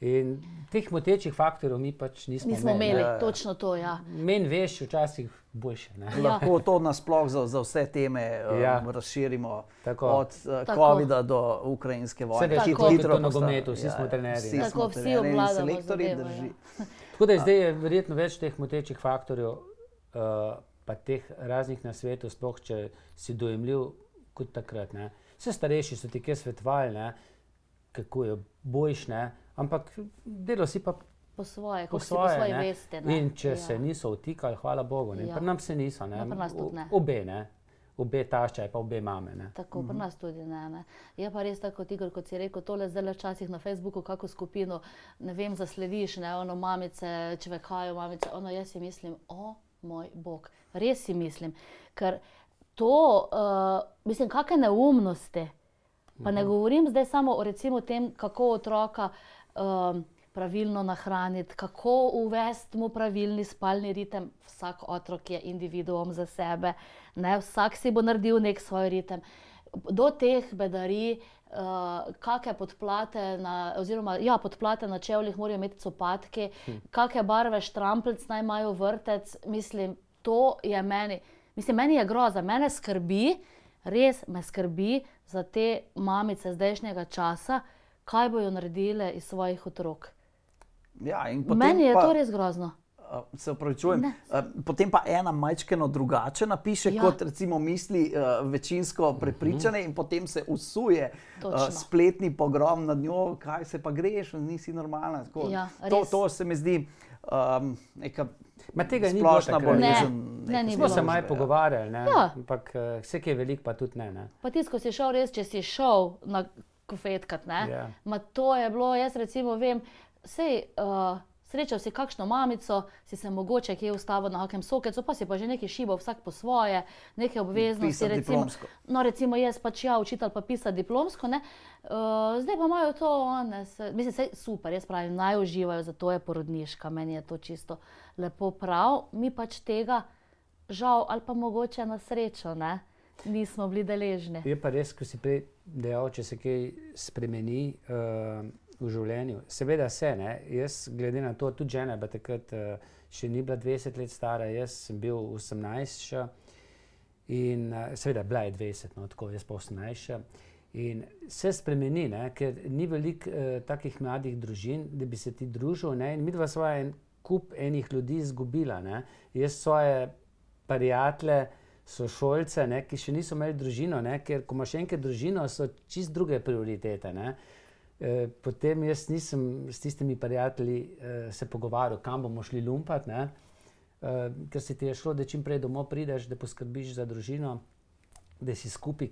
In teh motečih faktorjev mi pač nismo, nismo imeli. imeli. Ja. Točno to. Ja. Meni veš, včasih boljše. Ja. Lahko to nasplošno za, za vse teme um, ja. razširimo. Tako. Od uh, COVID-a do ukrajinske vojne. Vse je hitro na nogometu, vsi ja, smo trenerji. Vsi Tako, smo vsi obvladamo selektorji. Ja. Tako da je zdaj je verjetno več teh motečih faktorjev, uh, pa teh raznih na svetu, sploh če si dojemljiv kot takrat. Ne. Vse starejši so ti kje svetovali, kako je boljše ampak delo si pa po svoje, po svoje, po svoje veste. Ne? In če ja. se niso vtikali, hvala Bogu, ja. pri nas se niso, ne? No, nas ne. obe, ne. Obe tašča, pa obe mame. Ne? Tako, pri mhm. nas tudi ne, ne. Je pa res tako, Igor, kot si rekel, tole zdaj včasih na Facebooku, kako skupino, ne vem, zaslediš, ne, ono mamice, čvekajo mamice, ono jaz si mislim, o moj bog, res si mislim, ker to, uh, mislim, kakšne neumnosti, pa ne mhm. govorim zdaj samo o recimo tem, kako otroka, um, pravilno nahraniti, kako uvesti mu pravilni spalni ritem. Vsak otrok je individuum za sebe, ne? vsak si bo naredil nek svoj ritem. Do teh bedarij, uh, kakšne podplate, na, oziroma ja, podplate na čevljih morajo imeti copatke, hm. kakšne barve štramplc naj imajo vrtec. Mislim, to je meni, mislim, meni je groza, mene skrbi, res me skrbi za te mamice zdajšnjega časa, kaj bojo naredile iz svojih otrok. Ja, Meni je pa, to res grozno. Se upravičujem. Potem pa ena majčkeno drugače napiše, ja. kot recimo misli uh, večinsko prepričane, uh -huh. in potem se usuje uh, spletni pogrom nad njo, kaj se pa greš, nisi normalna. Ja, to, to se mi zdi um, neka. Ma tega ni bilo tako bolezen. Ne, ne, ne Smo se malo pogovarjali, ja. ampak vse, ki je veliko, pa tudi ne. ne. Pa tisto, ko si šel, res, če si šel na kofetkat. Yeah. Ja. To je bilo, jaz recimo vem, sej. Uh, Srečal si kakšno mamico, si se mogoče kje ustavil na kakem sokecu, pa si pa že nekaj šibo, vsak po svoje, neke obveznosti. Recimo, no, recimo jaz pač ja, učitelj pa pisa diplomsko, uh, zdaj pa imajo to, ne, se, mislim, se super, jaz pravim, naj uživajo, zato je porodniška, meni je to čisto lepo prav, mi pač tega žal ali pa mogoče na srečo, ne, nismo bili deležni. Je pa res, ko si prej dejal, če se kaj spremeni uh, v življenju. Seveda se ne. Jaz, glede na to, tudi žena, pa takrat uh, še ni bila 20 let stara, jaz sem bil 18 še. In uh, seveda, bila je 20, no tako, jaz pa 18 še. In se spremeni, ne? ker ni veliko uh, takih mladih družin, da bi se ti družil. Ne? In mi dva smo en kup enih ljudi izgubila. Ne? Jaz svoje prijatelje sošolce, ne, ki še niso imeli družino, ne, ker ko imaš enkrat družino, so čist druge prioritete. Ne. E, potem jaz nisem s tistimi prijatelji e, se pogovarjal, kam bomo šli lumpat, ne, e, ker se ti je šlo, da čim prej domov prideš, da poskrbiš za družino, da si skupaj,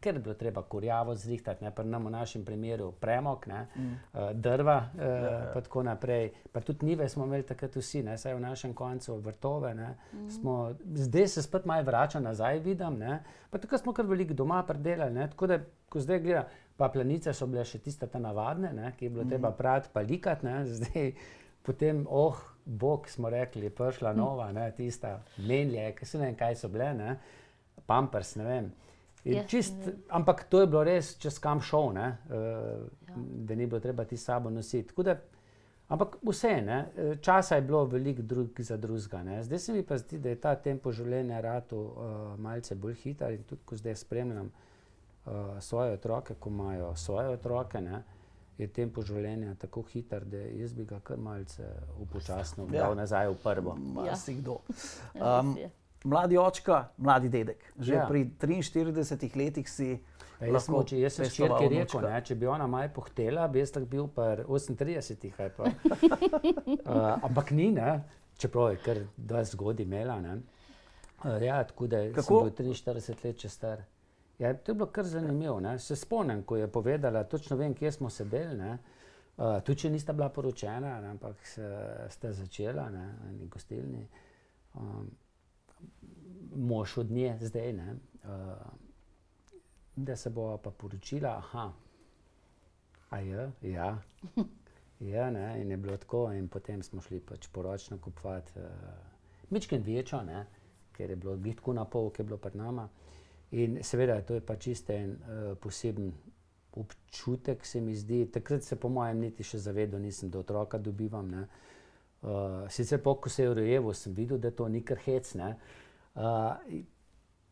ker je bilo treba kurjavo zrihtati, ne pa nam v našem primeru premog, ne, mm. uh, drva in uh, ja. ja. tako naprej. Pa tudi nive smo imeli takrat vsi, ne, saj v našem koncu vrtove. Ne, mm. smo, zdaj se spet malo vrača nazaj, vidim. Ne, pa tako smo kar veliko doma predelali. Ne, tako da, ko zdaj gledam, pa planice so bile še tiste navadne, ne, ki je bilo mm. treba prati, pa likati, ne, zdaj potem, oh, bog smo rekli, je prišla mm. nova, ne, tista menje, ki se ne vem, kaj so bile, ne, pampers, ne vem. Čist, ampak to je bilo res, če skam šel, ne, uh, ja. da ni bilo treba ti sabo nositi. Da, ampak vse, ne, eh, časa je bilo veliko drug za drugega. Zdaj se mi pa zdi, da je ta tempo življenja ratu uh, malce bolj hiter in tudi, ko zdaj spremljam uh, svoje otroke, ko imajo svoje otroke, ne, je tempo življenja tako hiter, da jaz bi ga kar malce upočasnil, da ja. nazaj v prvo. Ja. Um, mladi očka, mladi dedek. Že ja. pri 43 letih si. Ja, jaz, lahko, če, jaz sem ščirki rekel, ne, če bi ona maj pohtela, bi jaz tako bil pa 38. uh, ampak ni, ne, čeprav je kar 20 zgodi imela. Uh, ja, tako da Kako? sem bil 43 let čez star. Ja, to je bilo kar zanimivo. Ne. Se spomnim, ko je povedala, točno vem, kje smo sedeli. Uh, tudi če nista bila poročena, ne, ampak ste začela na gostilni. Um, mož od nje zdaj, ne, uh, da se bo pa poročila. Aha, a je, ja. Ja, ne, in je bilo tako, in potem smo šli pač poročno kupovati, uh, mičken ne, ker je bilo bitko na pol, ki je bilo pred nama. In seveda, to je pač čiste en uh, poseben občutek, se mi zdi. Takrat se, po mojem, niti še zavedal nisem, da otroka dobivam. Uh, sicer, po, ko se je rojeval, sem videl, da to ni kar hec. Uh, Uh,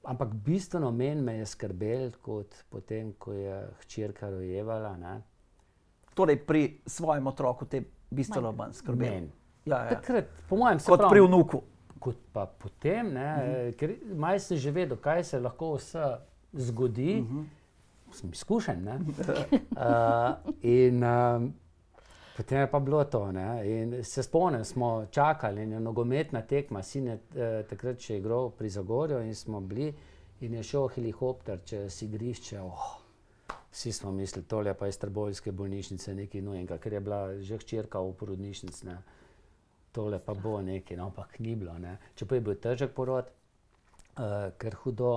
ampak bistveno meni me je skrbel, kot potem, ko je hčerka rojevala. Ne? Torej, pri svojem otroku te bistveno manj skrbel. Ja, ja. Takrat, po mojem, kot pravi, pri vnuku. Kot pa potem, ne, uh mhm. -huh. ker maj se že vedel, kaj se lahko vse zgodi, uh mhm. -huh. sem izkušen. uh, in um, Potem je pa bilo to. Se spomnim, smo čakali in je nogometna tekma, sin je eh, takrat še igral pri Zagorju in smo bili in je šel helikopter čez igrišče. Oh, vsi smo mislili, tole pa je iz Trbovske bolnišnice nekaj nujenega, ker je bila že hčerka v porodnišnici. Tole pa bo nekaj, no, ampak ni bilo. Ne. Čeprav je bil težek porod, uh, ker hudo,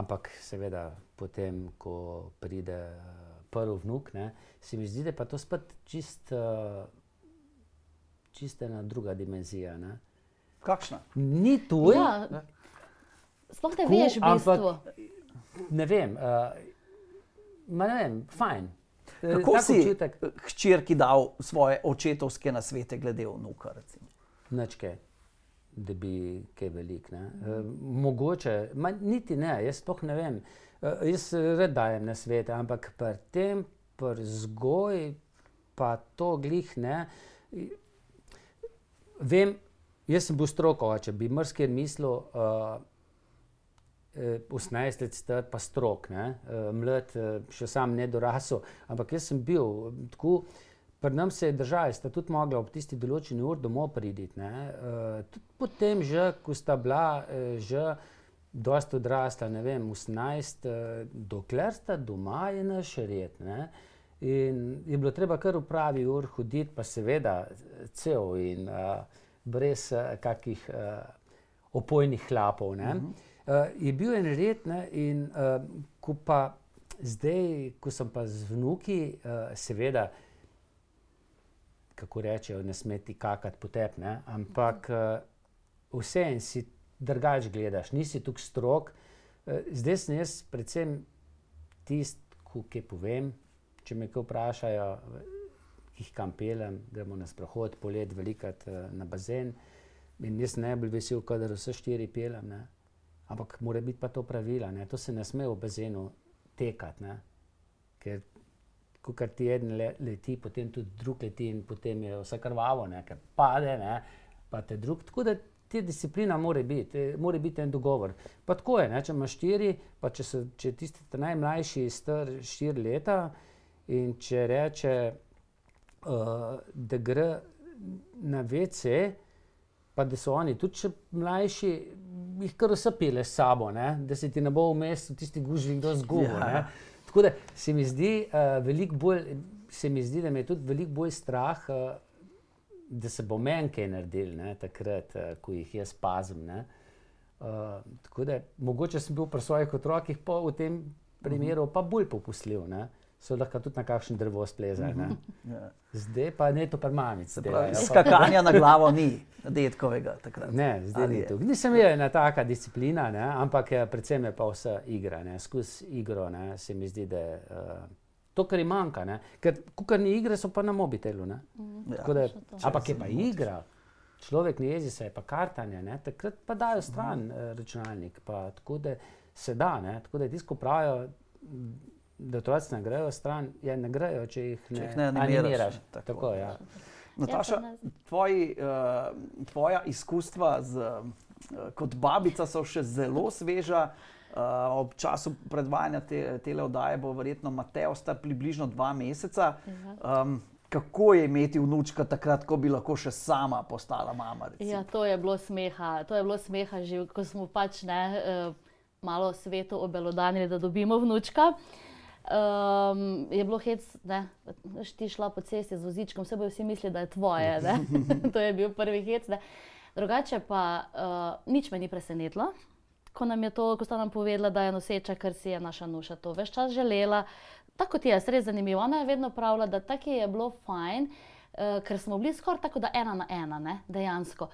ampak seveda potem, ko pride. Uh, prvi vnuk, ne, se mi zdi, da je to spet čist, uh, čist ena druga dimenzija. Ne. Kakšna? Ni tu. Ja. Sploh ne veš, kako je. Ne vem, uh, ne vem, fajn. Eh, kako tak si občutek? hčerki dal svoje očetovske nasvete glede vnuka? Načke, da bi kaj velik. Uh, mogoče, ma, niti ne, jaz sploh ne vem. Uh, Uh, jaz red dajem na svet, ampak pri tem, pri vzgoji, pa to glih ne. Vem, jaz sem bil stroko, če bi mrski mislil, uh, 18 let star, pa strok, ne, uh, mlad, uh, še sam ne dorasel, ampak jaz sem bil tako. Pri nas se je država, sta tudi mogla ob tisti določeni uri domov priditi. Uh, potem, že, ko sta bila, uh, že dosta odrasla, ne vem, 18, eh, dokler sta doma, je naš red. Ne? In je bilo treba kar v pravi ur hoditi, pa seveda cel in uh, brez uh, kakih uh, opojnih hlapov. Uh -huh. uh, je bil en red ne? in uh, ko pa zdaj, ko sem pa z vnuki, uh, seveda. Kako rečejo, ne smeti kakati potep, ampak uh, vse en si drugače gledaš, nisi tukaj strok. Eh, zdaj sem jaz, predvsem tisti, ki povem. Če me kaj vprašajo, jih kam pelem, gremo na sprehod, polet, velikat eh, na bazen. In jaz sem najbolj vesel, da vse štiri pelem. Ne? Ampak mora biti pa to pravila, ne? to se ne sme v bazenu tekati. Ne? Ker ko ti en leti, potem tudi drug leti in potem je vse krvavo, ne? ker pade, ne? pa te drug. Tako da te disciplina mora biti, mora biti en dogovor. Pa tako je, ne? če imaš štiri, pa če so če tisti najmlajši, star štiri leta in če reče, uh, da gre na VC, pa da so oni tudi mlajši, jih kar vse peleš s sabo, ne? da se ti ne bo vmes v tisti gužvi kdo zgubil. Ja. Ja. Tako da se mi zdi, uh, bolj, se mi zdi, da me je tudi veliko bolj strah, uh, da se bo meni kaj naredil, ne, takrat, uh, ko jih jaz pazim. ne. Uh, tako da mogoče sem bil pri svojih otrokih pa v tem primeru pa bolj popustljiv. Ne. So lahko tudi na kakšen drevo splezali. ne. Ja. Zdaj pa ne to pa mamice. Pa- Skakanja na glavo ni, detkovega takrat. Ne, zdaj ni je? to. Nisem imel ena taka disciplina, ne, ampak eh, predvsem je pa vse igra. ne. Skozi igro ne, se mi zdi, da je uh, to, kar jim manjka. Ne. Ker kar ni igre, so pa na mobitelu. Ne. Ja. Tako Da, to. ampak je pa igra. Človek ne jezi se, je pa kartanje, ne. takrat pa dajo stran uh, računalnik. Pa, tako da se da, ne. tako da tisto pravijo, da otroci ne grejo stran, ja, ne grejo, če jih ne, Če jih ne animiraš, animiraš. tako. Tako, ja. Nataša, Ja, pa ne- tvoji, uh, tvoja izkustva z, uh, kot babica so še zelo sveža. Uh, ob času predvajanja te, tele oddaje bo verjetno Mateo star približno dva meseca. Um, kako je imeti vnučka takrat, ko bi lahko še sama postala mama? recimo? Ja, to je bilo smeha, to je bilo smeha že, ko smo pač ne, eh, malo svetu obelodanili, da dobimo vnučka. Um, je bilo hec, da ti šla po cesti z vozičkom, vse bojo vsi mislili, da je tvoje. to je bil prvi hec. Ne. Drugače pa uh, nič me ni presenetilo, ko to, ko sta nam povedala, da je noseča, ker si je naša nuša to več čas želela. Tako kot je, res zanimivo. Ona je vedno pravila, da tako je bilo fajn, uh, ker smo bili skoraj tako, da ena na ena, ne, dejansko.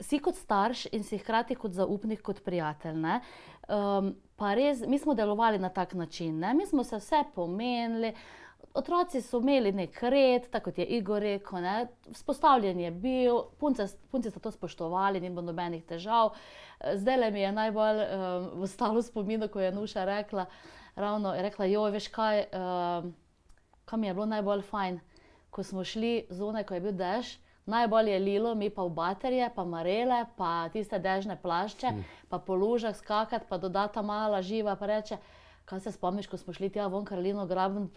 Si kot starš in si hkrati kot zaupnik, kot prijatelj. ne. Um, pa res, mi smo delovali na tak način, ne? mi smo se vse pomenili. Otroci so imeli nek red, tako kot je Igor rekel, ne? vzpostavljen je bil, punce, punci so to spoštovali, ni bilo nobenih težav. Zdaj le mi je najbolj um, ostalo v spominu, ko je Nuša rekla, ravno je rekla, joj, veš kaj, um, kaj mi je bilo najbolj fajn, ko smo šli zunaj, ko je bil dež. Najbolj je lilo, mi pa v baterije, pa marele, pa tiste dežne plašče, mm. pa po lužah skakati, pa dodata mala živa, pa reče. Kaj se spomniš, ko smo šli tja von Karolino graben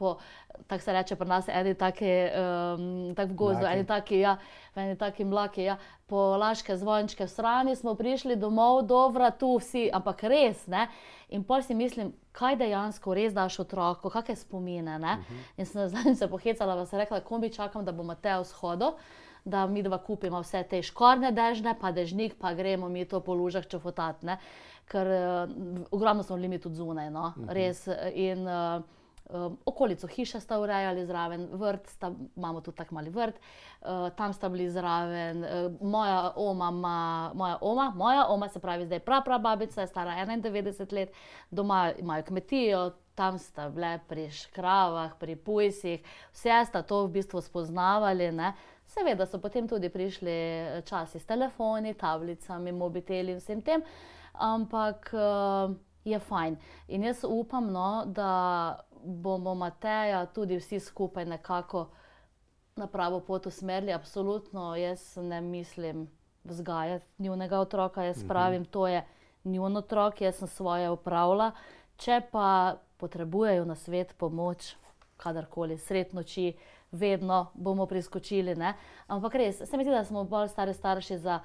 tako se reče pri nas, eni taki, um, tak v gozdu, Mlaki. eni taki, ja, eni taki mlaki, ja, po laške zvončke v strani smo prišli domov, dobro, tu vsi, ampak res, ne. In pol si mislim, kaj dejansko res daš otroku, kakšne spomine, ne. Uh -huh. In sem se pohecala, pa sem rekla, kombi čakam, da bo Mateo shodil da mi dva kupimo vse te škorne dežne, pa dežnik, pa gremo mi to po lužah čofotati. ne. Ker uh, ogromno smo bili mi tudi zunaj, no? res. eh, In uh, um, okolico hiše sta urejali zraven, vrt, sta, imamo tudi tako mali vrt, uh, tam sta bili zraven. Uh, moja oma, ma, moja oma, moja oma, se pravi zdaj prav babica, je stara 91 let, doma imajo kmetijo, tam sta bile pri škravah, pri pujsih, vse sta to v bistvu spoznavali. Ne? Seveda so potem tudi prišli eh, časi s telefoni, tablicami, mobiteli in vsem tem, ampak uh, je fajn. In jaz upam, no, da bomo Mateja tudi vsi skupaj nekako na pravo pot usmerili. Absolutno, jaz ne mislim vzgajati njunega otroka, jaz pravim, to je njun otrok, jaz sem svoje upravila. Če pa potrebujejo na svet pomoč, kadarkoli, sred noči, vedno bomo priskočili. Ne? Ampak res, se mi zdi, da smo bolj stari starši za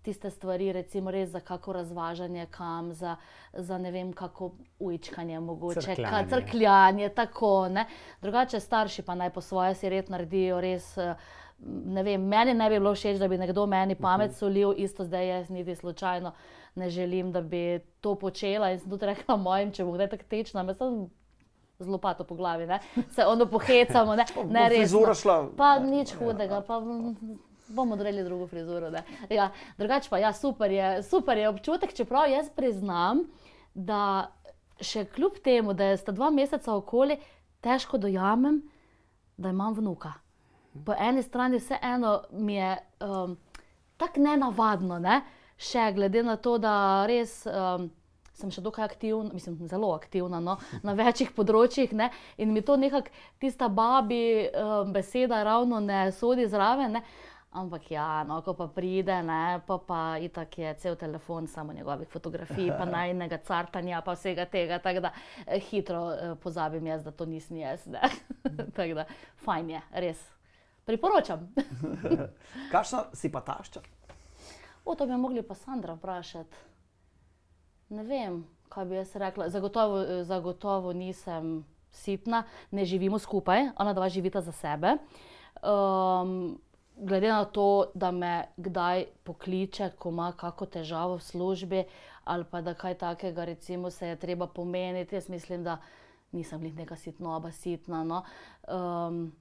tiste stvari, recimo res za kako razvažanje kam, za, za ne vem kako ujčkanje mogoče, Crkljanje. ka- crkljanje, tako. Ne? Drugače starši pa naj po svoje si red naredijo res. eh, Ne vem, meni ne bi bilo všeč, da bi nekdo meni pamet solil, isto zdaj jaz niti slučajno ne želim, da bi to počela. In sem tudi rekla mojim, če bo kdaj tako tečna, me sem z lopato po glavi, ne? se ono pohecamo, ne, ne frizura šla- Pa nič hudega, pa bomo odreli drugo frizuro. ne. Ja, drugače pa ja, super je, super je občutek, čeprav jaz priznam, da še kljub temu, da sta dva meseca okoli, težko dojamem, da imam vnuka. Po eni strani vseeno mi je um, tako nenavadno, ne? še glede na to, da res. Um, Sem še dokaj aktivna, mislim, zelo aktivna no, na večjih področjih, ne, in mi to nekako, tista babi um, beseda, ravno ne sodi zraven. Ne, ampak ja, no, ko pa pride, ne, pa, pa itak je cel telefon samo njegovih fotografij, pa najnega cartanja, pa vsega tega. Tako da eh, hitro eh, pozabim jaz, da to nisem jaz. Tako da fajn je, res. Priporočam. Kakšna si pa tašča? O, to bi mogli pa Sandra vprašati. Ne vem, kaj bi jaz rekla. Zagotovo, eh, zagotovo nisem sitna, ne živimo skupaj, ona dva živita za sebe. Um, glede na to, da me kdaj pokliče, ko ima kakšno težavo v službi, ali pa da kaj takega, recimo, se je treba pomeniti, jaz mislim, da nisem jih neka sitnoba, sitna. No. Um,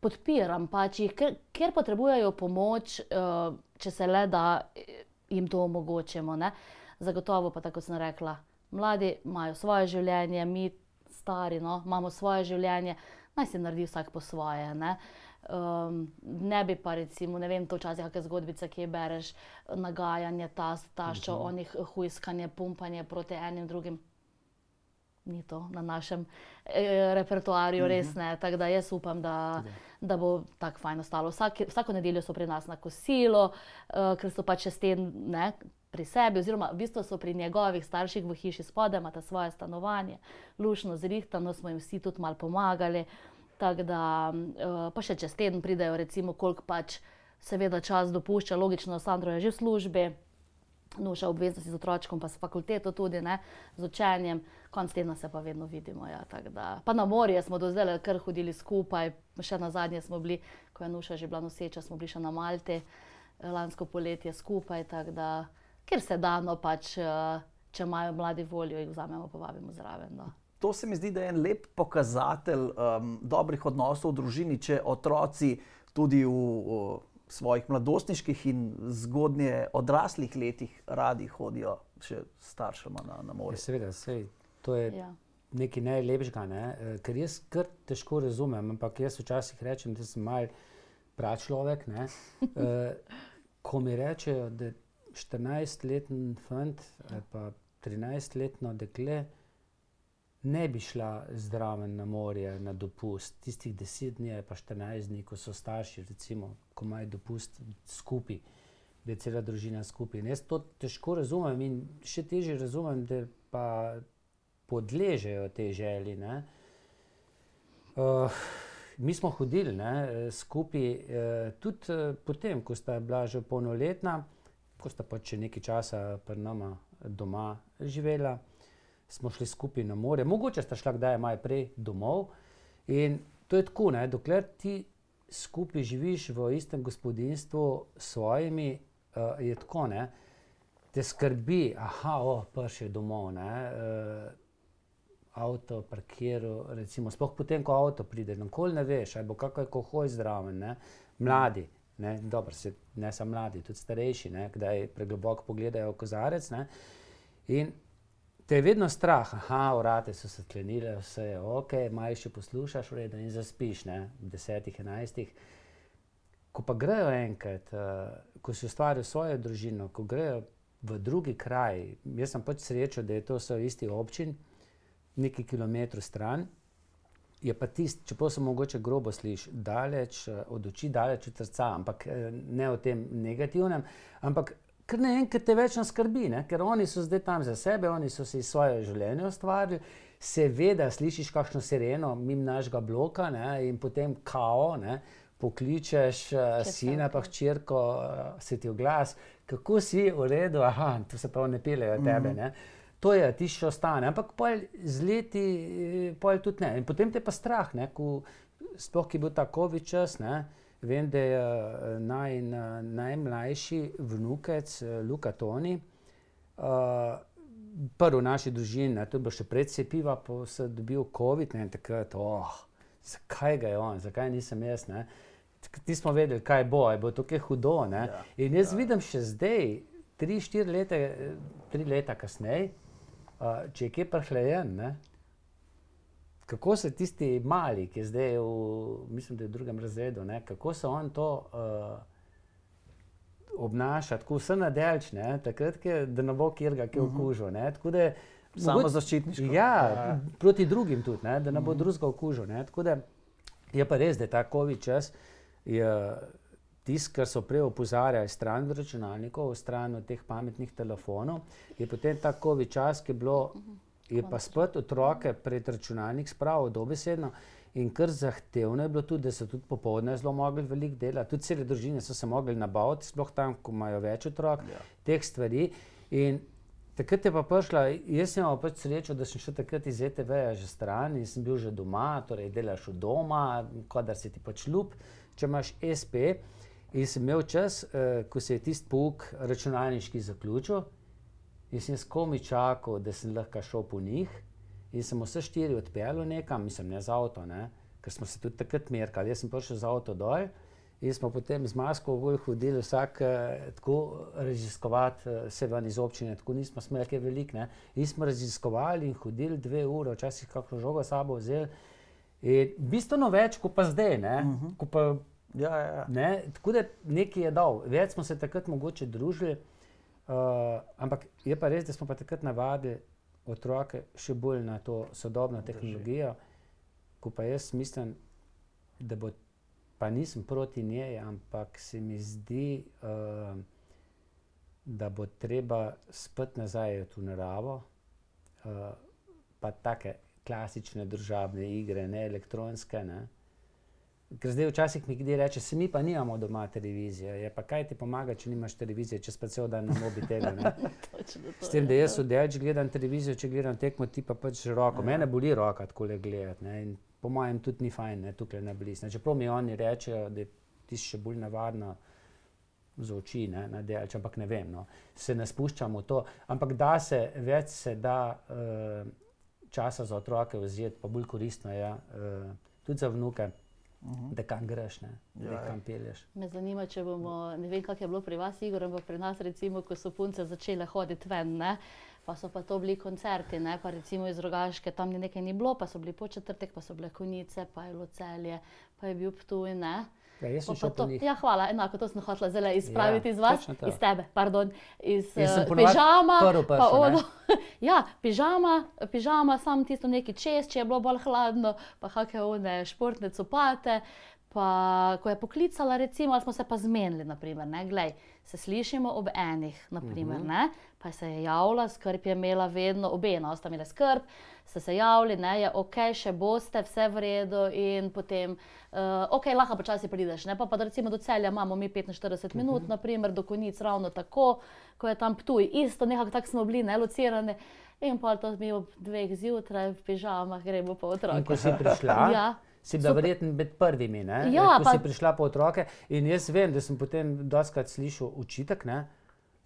podpiram pač jih, ker, ker potrebujejo pomoč, uh, če se le da jim to omogočimo. Ne. Zagotovo pa, tako sem rekla, mladi imajo svoje življenje, mi stari no, imamo svoje življenje, naj se naredi vsak po svoje. Ne. Um, ne bi pa, recimo, ne vem, to včasih kakšne zgodbice, ki jih bereš, nagajanje, ta staščo, -huh. onih huiskanje, pumpanje proti enim drugim. Ni to na našem eh, repertoarju, -huh. res ne. Tako da jaz upam, da, da bo tako fajn ostalo. Vsak, vsako nedeljo so pri nas na kosilo, uh, ker so pač čez teden pri sebi, oziroma v bistvu so pri njegovih starših v hiši spodaj, imata svoje stanovanje, lušno zrihtano, smo jim vsi tudi malo pomagali. Tako da, uh, pa še čez teden pridejo, recimo, koliko pač seveda čas dopušča, logično, Sandro je že v službi, nuša obveznosti z otročkom, pa s fakulteto tudi, ne, z učenjem, konc tedna se pa vedno vidimo. Ja, pa na morje smo do zdaj kar hodili skupaj, še na zadnje smo bili, ko je nuša že bila noseča, smo bili še na Malti, eh, lansko poletje skupaj, tako da, ker se da, no pač, uh, če imajo mladi voljo, jih vzamemo, povabimo zraven. No. To se mi zdi, da je en lep pokazatelj um, dobrih odnosov v družini, če otroci tudi v. v svojih mladostniških in zgodnje odraslih letih radi hodijo še staršema na, na morje. Ja, seveda, sej, to je ja. nekaj najlepšega, ne? Eh, ker jaz kar težko razumem, ampak jaz včasih rečem, da sem mal prav človek. E, ko mi rečejo, da 14-letni fant ali pa 13-letno dekle ne bi šla zdraven na morje, na dopust, tistih deset dni, pa štirinajst dni, ko so starši, recimo, ko imajo dopust skupaj, da je cela družina skupaj. In jaz to težko razumem in še težje razumem, da pa podležejo te želji. Uh, mi smo hodili ne, skupaj, uh, tudi uh, potem, ko sta bila že polnoletna, ko sta pač nekaj časa pri nama doma živela smo šli skupaj na more, mogoče sta šla kdaj malo prej domov. In to je tako, ne? dokler ti skupaj živiš v istem gospodinstvu s svojimi, uh, je tako, ne? te skrbi, aha, pa še domov. Uh, Avto, parkiral, recimo, sploh potem, ko avto pride, nikoli ne veš, ali kako je kohoj zdraven, ne? mladi, ne, dobro, se, ne samo mladi, tudi starejši, ne? kdaj pregloboko pogledajo kozarec. Ne? In te je vedno strah, da vrate so se sklenile, vse je ok, maj še poslušaš, redo in zaspiš, ne, v desetih, enajstih. Ko pa grejo enkrat, uh, ko si ustvaril svojo družino, ko grejo v drugi kraj, jaz sem pač srečo, da je to v isti občini, nekaj kilometrov stran. Je pa tisti, čeprav se mogoče grobo sliši, daleč eh, od oči, daleč od srca, ampak eh, ne o tem negativnem, ampak ker ne enkrat te več nas skrbi, ne? ker oni so zdaj tam za sebe, oni so si svoje življenje ustvarili. Seveda, slišiš kakšno sireno, mimo našega bloka ne? in potem kao, ne? pokličeš uh, sina, pa hčerko, se ti oglas, kako si v redu, aha, to se pravi, ne pilejo tebe. Mm -hmm. To je, ti še ostane, ampak z leti, eh, pol tudi ne. In potem te pa strah, sploh ki je bil ta COVID čas. Ne? Vem, da je eh, naj, najmlajši vnukec, eh, Luka Toni, uh, prvi v naši družini, to je bilo še pred cepiva, pa se je dobil COVID in takrat, oh, zakaj ga je on, zakaj nisem jaz. Ne? Ti smo vedeli, kaj bo, je bo to kaj hudo. Ja, in jaz ja. vidim še zdaj, tri, štiri leta, tri leta kasneje, uh, če je kje prhlejen kako se tisti mali, ki je zdaj v, mislim, v drugem razredu, ne, kako se on to uh, obnaša, tako vse nadelčne, takrat, ke, da ne bo kjer ga kje mhm. okužil. Samo zaščitniško. Ja, ja, proti drugim tudi, ne, da ne bo. -huh. drugega okužil. Je pa res, da je ta COVID čas. Tisti, ki so prej opozarjali stran računalnikov, stran od teh pametnih telefonov, je potem ta COVID čas, ki je bilo je pa spet otroke pred računalnik spravil dobesedno. In kar zahtevno je bilo tudi, da so tudi popoldne zelo mogli veliko delati, tudi cele družine so se mogli nabaviti, sploh tam, ko imajo več otrok, ja. teh stvari. In Takrat je pa prišla, jaz sem imel pač srečo, da sem šel takrat iz ETV-ja že stran in sem bil že doma, torej delaš v doma, da si ti pač ljub, če imaš SP. In sem imel čas, uh, ko se je tisti pouk računalniški zaključil, in sem komi čakal, da sem lahko šel po njih. In sem vse štiri odpeljal nekam, mislim, ne z avto, ne? ker smo se tudi takrat merkali. Jaz sem prišel z avto dol. In smo potem z masko hodili vsak eh, tako raziskovati, eh, se ven iz občine, tako nismo smeli kaj veliko. In smo raziskovali in hodili dve ure, včasih kakšno žogo sabo vzeli. In bistveno več, kot pa zdaj. Uh Mhm. -huh. pa, Ja, ja, ja. ne? Tako da nekaj je dal, več smo se takrat mogoče družili. Uh, ampak je pa res, da smo pa takrat navadili otroke še bolj na to sodobno tehnologijo, ko pa jaz mislim, da bo pa nisem proti njej, ampak se mi zdi, uh, da bo treba spet nazaj v naravo, uh, pa take klasične družabne igre, ne elektronske. Ne. Ker zdaj včasih mi kdo reče, se mi pa nimamo doma televizije. Je pa kaj ti pomaga, če nimaš televizije, če pa cel dan na mobitelu. S tem, da jaz ja. oddeč gledam televizijo, če gledam tekmo, ti pa pač roko. Mene boli roka tako le gledati. Ne? In po mojem tudi ni fajn, ne tukaj na blizu. Čeprav mi oni rečejo, da je ti še bolj navadno za oči, ne, na delč, ampak ne vem. No. Se ne spuščamo v to. Ampak da se več se da uh, časa za otroke vzeti, pa bolj koristno je, uh, tudi za vnuke, -huh. da kam greš, ne, Ja, da ja. kam pelješ. Me zanima, če bomo, ne vem, kako je bilo pri vas, Igor, ampak pri nas, recimo, ko so punce začele hoditi ven, ne, pa so pa to bili koncerti, ne, pa recimo iz Rogaške, tam ni nekaj ni bilo, pa so bili po četrtek, pa so bile konice, pa je bilo celje, pa je bil ptuj, ne. Ja, jaz sem šel po njih. ja, hvala, enako to sem hotela zdaj izpraviti Ja, iz vas, iz tebe, pardon, iz uh, pižama. prvi pa ono, ja, pižama, pižama, sam tisto neki čez, če je bilo bolj hladno, pa kakšne one športne copate. Pa, ko je poklicala, recimo, smo se pa zmenili, naprimer, ne, glej, se slišimo ob enih, naprimer, Mhm. ne, pa se je javila, skrb je imela vedno, obe, no, sta imeli skrb, ste se javili, ne, je ok, še boste, vse v redu in potem, uh, ok, lahko počasi prideš, ne, pa, pa recimo do celja imamo mi 45 minut, Mhm. naprimer, do konic ravno tako, ko je tam ptuj, isto, nekako tako smo bili, ne, locirani. In pa to mi ob dveh zjutraj v pižamah gremo po In otroke. ko si prišla, Ja. si bila verjetno med prvimi. Ne? Ja, ko pa- si prišla po otroke. In jaz vem, da sem potem doskrat slišal učitek. Ne?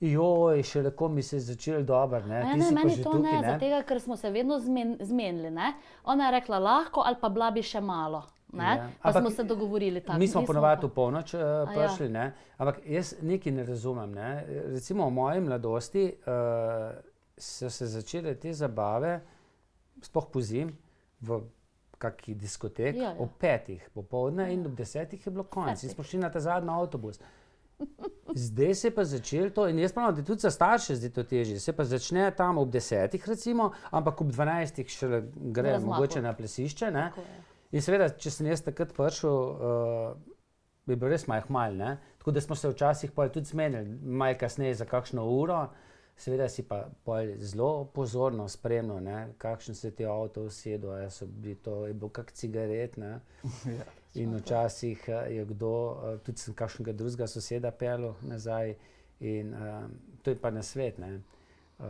Joj, še lahko mi se je začel dobro. Ne, Ne, Ti ne, meni to tukaj, ne, zato ker smo se vedno zmen, zmenili. Ne? Ona je rekla lahko, ali pa bila bi še malo. Ne? Ja. Ja. Pa Ampak smo se dogovorili tako. Mi smo ponovadi v polnoč uh, ja. prišli, ja. ampak jaz nekaj ne razumem. Ne? Recimo v moji mladosti uh, so se začele te zabave, sploh po zim, v kakšni diskoteki, Ja, ja. ob petih popovdne in ob desetih je bilo konec. In smo šli na ta zadnji avtobus. Zdaj se je pa začelo to, in jaz pravim, da je tudi za starše zdaj to težje. Se pa začne tam ob desetih, recimo, ampak ob dvanajstih še gre razmaku. mogoče na plesišče. Ne? In seveda, če sem jaz takrat prišel, uh, bi bil res majhen mal. Ne? Tako da smo se včasih tudi zmenili, malo kasneje za kakšno uro. Seveda si pa pol zelo pozorno spremljal, ne, kakšen se ti avto usedel, ali so bili to, je bil kak cigaret. Ne. Ja. In včasih eh, je kdo, eh, tudi sem kakšnega drugega soseda pelil nazaj. In uh, to je pa na svet. Ne, uh,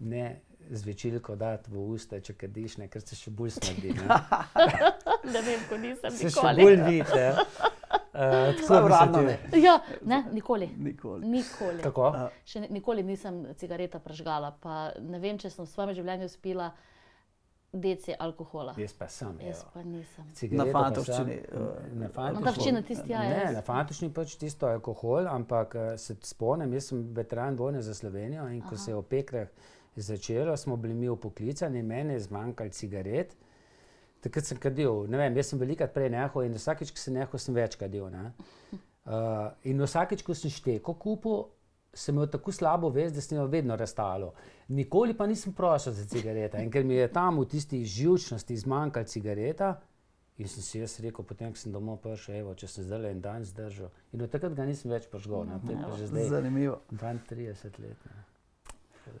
ne zvečilko dati v usta, če kadiš, ne, ker se še bolj smrdi. Ne. Ne vem, ko nisem Se še nikoli. bolj vidi. Uh, Samo uradno ne. Ja, ne, nikoli. Nikoli. Nikoli. Tako? A, Še ni- nikoli nisem cigareta prežgala. Pa ne vem, če sem v svojem življenju spila deci alkohola. Jaz pa sem. Jaz pa nisem. Cigareto Na pa fantovščini, eh, Na Na fantovščini. tisti, ja, Ne, na fantošni pač tisto alkohol, ampak eh, se spomnim, jaz sem veteran vojne za Slovenijo in ko Aha. se je v Pekrah začelo, smo bili mi upoklicani, meni je zmanjkalo cigaret. Takrat sem kadil, ne vem, jaz sem velikrat prej nehal in vsakeč, ko sem nehal, sem več kadil. ne. Uh, in vsakeč, ko sem šteko kupil, sem imel tako slabo vest, da sem jo vedno razstalo. Nikoli pa nisem prosil za cigarete. In ker mi je tam v tisti živčnosti zmanjkalo cigareta, in sem si jaz rekel, potem ko sem domov prišel, evo, če sem zdaj en dan zdržal. In od takrat ga nisem več požgal, ne. to je že zdaj Zanimivo. 32 let. Ne.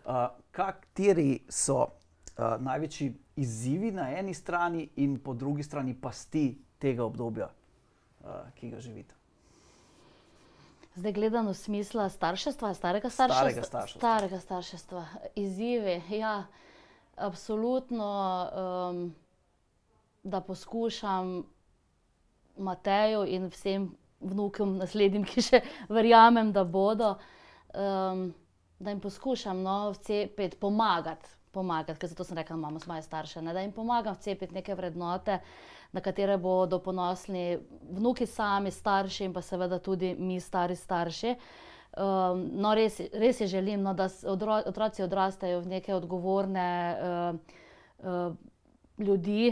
Uh, kateri so uh, največji izzivi na eni strani in po drugi strani pasti tega obdobja, uh, ki ga živite? Zdaj gledano v smislu starševstva, starega starševstva. Starega starševstva. Starega starševstva. Izzivi, ja, absolutno, um, da poskušam Mateju in vsem vnukom, naslednjim, ki še verjamem, da bodo, um, da jim poskušam no, vcepiti, pomagati, pomagati, ker zato sem rekla, imamo svoje starše, ne, da jim pomagam vcepiti neke vrednote, na katere bodo ponosni vnuki sami, starši in pa seveda tudi mi, stari starši. Um, no, res, res je želim, no, da odro, otroci odrastejo v neke odgovorne uh, uh, ljudi,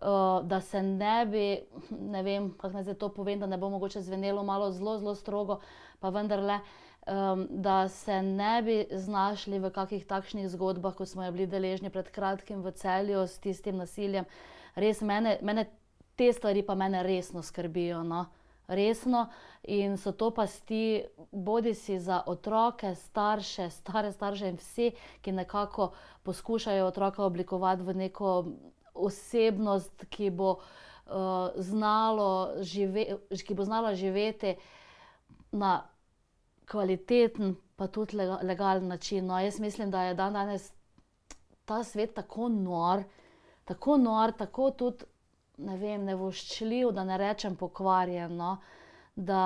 uh, da se ne bi, ne vem, kako naj to povem, da ne bo mogoče zvenelo malo zelo, zelo strogo, pa vendarle, um, da se ne bi znašli v kakih takšnih zgodbah, kot smo bili deležni pred kratkim v celju s tistim nasiljem. Res mene, mene te stvari pa mene resno skrbijo. No resno in so to pasti, bodi si za otroke, starše, stare starše in vse, ki nekako poskušajo otroka oblikovati v neko osebnost, ki bo, uh, znalo, žive, ki bo znala živeti na kvaliteten, pa tudi legalen način. No, jaz mislim, da je dan danes ta svet tako nor, tako nor, tako tudi ne vem, nevoščljiv, da ne rečem pokvarjen. No? Da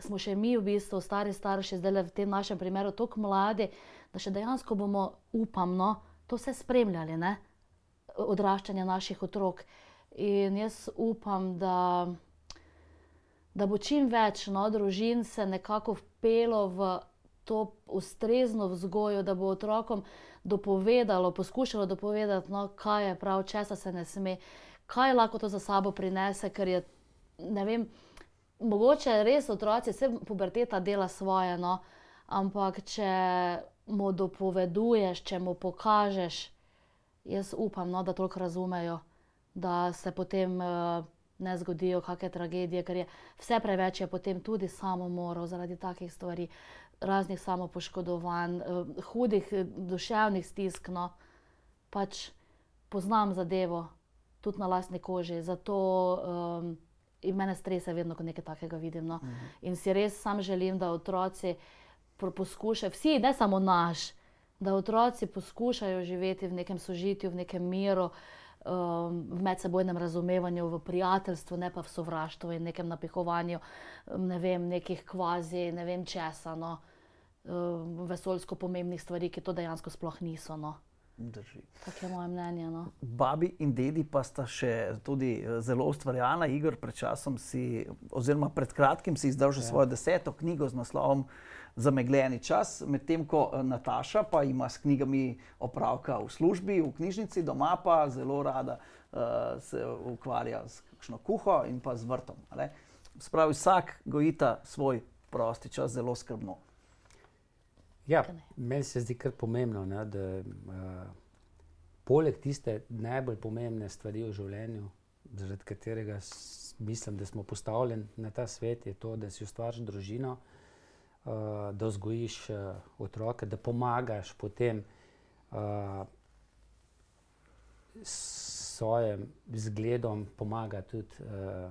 smo še mi, v bistvu, stari starši, zdaj le v tem našem primeru, tako mladi, da še dejansko bomo, upam, no, to vse spremljali, ne? odraščanje naših otrok. In jaz upam, da, da bo čim več no, družin se nekako vpelo v to ustrezno vzgojo, da bo otrokom dopovedalo, poskušalo dopovedati, no, kaj je prav, česa se ne sme kaj lahko to za sabo prinese, ker je, ne vem, mogoče res otroci, vse puberteta dela svoje, no, ampak če mu dopoveduješ, če mu pokažeš, jaz upam, no, da toliko razumejo, da se potem uh, ne zgodijo kakšne tragedije, ker je vse preveč je potem tudi samomorov zaradi takih stvari. Raznih samopoškodovanj, uh, hudih duševnih stisk, no, pač poznam zadevo, tudi na lastni koži. Zato um, in mene stresa vedno, ko nekaj takega vidim. No. Uh mhm. In si res sam želim, da otroci poskušajo, vsi, ne samo naš, da otroci poskušajo živeti v nekem sožitju, v nekem miru. Um, v medsebojnem razumevanju, v prijateljstvu, ne pa v sovraštvu in nekem napihovanju, ne vem, nekih kvazi, ne vem česa, no, um, vesoljsko pomembnih stvari, ki to dejansko sploh niso. No. Drži. Tako je moje mnenje. No. Babi in dedi pa sta še tudi eh, zelo ustvarjalna. Igor, pred časom si, oziroma pred kratkim, si izdal že ja. svojo deseto knjigo z naslovom Zamegljeni čas, medtem ko eh, Nataša pa ima s knjigami opravka v službi, v knjižnici, doma pa zelo rada uh, se ukvarja z kakšno kuho in pa z vrtom. Spravi, vsak gojita svoj prosti čas zelo skrbno. Ja, meni se zdi kar pomembno, ne, da uh, poleg tiste najbolj pomembne stvari v življenju, zaradi katerega mislim, da smo postavljeni na ta svet, je to, da si ustvariš družino, uh, da vzgojiš uh, otroke, da pomagaš potem uh, svojim zgledom, pomaga tudi uh,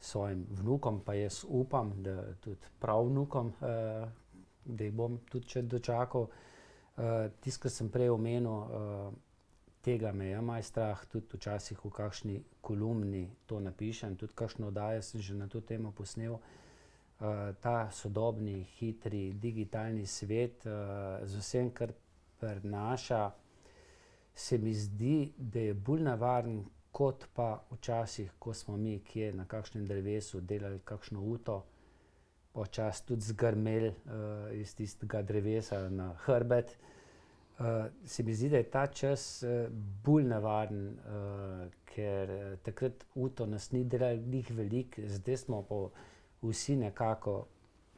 svojim vnukom, pa jaz upam, da tudi pravnukom. Uh, da jih bom tudi če dočakal. Uh, Tisto, kar sem prej omenil, uh, tega me je maj strah, tudi včasih v kakšni kolumni to napišem, tudi kakšno oddajo sem že na to temo posnel. Uh, ta sodobni, hitri, digitalni svet uh, z vsem, kar prenaša, se mi zdi, da je bolj navaren, kot pa včasih, ko smo mi, ki je na kakšnem drevesu delali kakšno uto, počasi tudi zgrmel uh, iz tistega drevesa na hrbet. Uh, se mi zdi, da je ta čas uh, bolj nevaren, uh, ker uh, takrat uto nas ni delal njih veliko, zdaj smo pa vsi nekako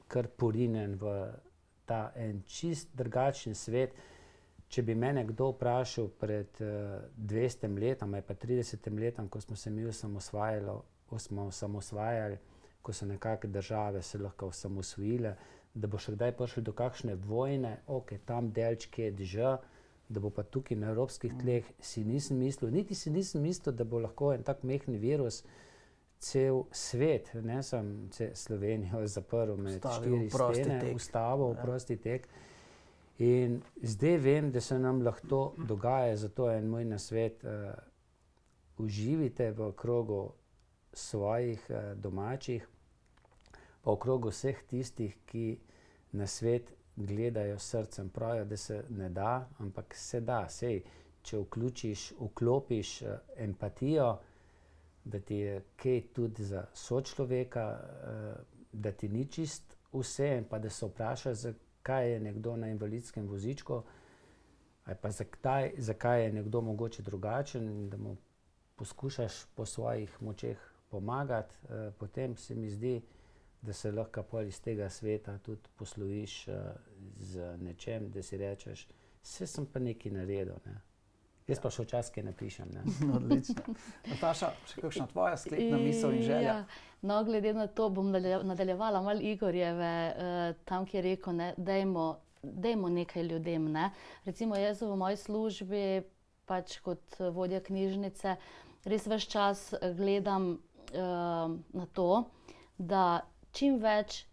kar porinjeni v ta en čist drugačen svet. Če bi me kdo vprašal pred uh, 200 leti, pa 30 leti, ko smo se mi osamosvajali, osamosvajali ko so nekakšne države se lahko osamosvojile, da bo še kdaj prišlo do kakšne vojne, ok, tam delčke je že, da bo pa tukaj na evropskih tleh, si nisem mislil, niti si nisem mislil, da bo lahko en tak mehni virus cel svet, ne samo Slovenijo, zaprl med štiri stene, ustavo, Ja. prosti tek. In zdaj vem, da se nam lahko to dogaja, zato je en moj nasvet. Uh, uživite v krogu svojih uh, domačih, pa v krogu vseh tistih, ki na svet gledajo srcem. Pravijo, da se ne da, ampak se da. Sej, če vključiš, vklopiš uh, empatijo, da ti je kaj tudi za sočloveka, uh, da ti ni čist vse, pa da se vprašaš, zakaj je nekdo na invalidskem vozičku, ali pa zakaj, zakaj je nekdo mogoče drugačen in da mu poskušaš po svojih močeh pomagati, uh, potem se mi zdi, da se lahko pol iz tega sveta tudi posloviš uh, z nečem, da si rečeš, vse sem pa nekaj naredil. Ne. Jaz pa še včasih ne pišem. Ne. Odlično. Nataša, še kakšna tvoja sklepna misel in želja? Ja, no, glede na to bom nadalje- nadaljevala malo Igorjeve, uh, tam, ki je rekel, ne, dajmo, dajmo nekaj ljudem. Ne. Recimo jaz v moji službi, pač kot vodja knjižnice, res več čas gledam uh, na to, da čim več,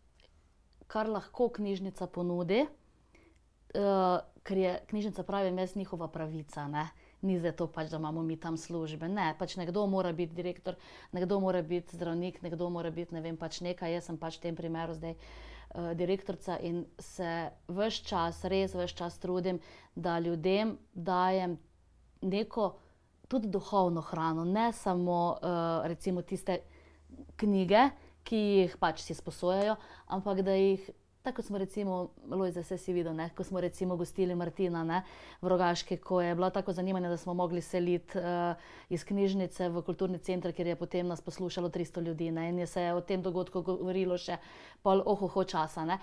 kar lahko knjižnica ponudi, uh, ker je knjižnica pravi, jaz njihova pravica. Ne? Ni za to, pač, da imamo mi tam službe. Ne, pač nekdo mora biti direktor, nekdo mora biti zdravnik, nekdo mora biti ne vem, pač nekaj. Jaz sem pač v tem primeru zdaj uh, direktorica in se vse čas, res vse čas trudim, da ljudem dajem neko tudi duhovno hrano, ne samo uh, tiste knjige, ki jih pač si sposojajo, ampak da jih. Tako smo recimo, Lojza, vse si videl, ne? ko smo recimo gostili Martina ne? v Rogaški, ko je bilo tako zanimanje, da smo mogli seliti uh, iz knjižnice v kulturni center, kjer je potem nas poslušalo 300 ljudi ne? in je se o tem dogodku govorilo še pol ohoho časa. Ne?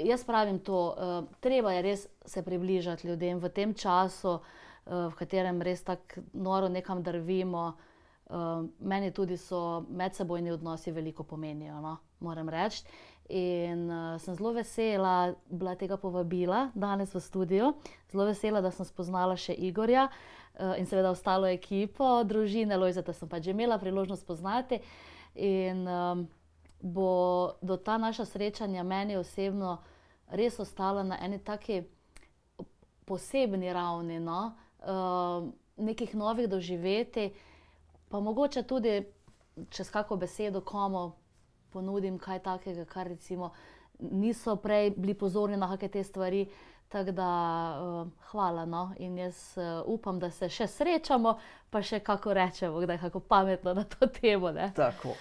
Jaz pravim to, uh, treba je res se približati ljudem v tem času, uh, v katerem res tako noro nekam drvimo. Uh, meni tudi so medsebojni odnosi veliko pomenijo, no? moram reči. In uh, sem zelo vesela, bila tega povabila danes v studio, zelo vesela, da sem spoznala še Igorja uh, in seveda ostalo ekipo, družine Lojzeta sem pač že imela priložnost spoznati. In um, bo do ta naša srečanja meni osebno res ostala na eni taki posebni ravni, no? uh, nekih novih doživeti, pa mogoče tudi čez kako besedo komu ponudim kaj takega, kar recimo niso prej bili pozorni na kakšne te stvari. Tako da uh, hvala. No? In jaz uh, upam, da se še srečamo, pa še kako rečemo, da je kako pametno na to temo. Ne? Tako.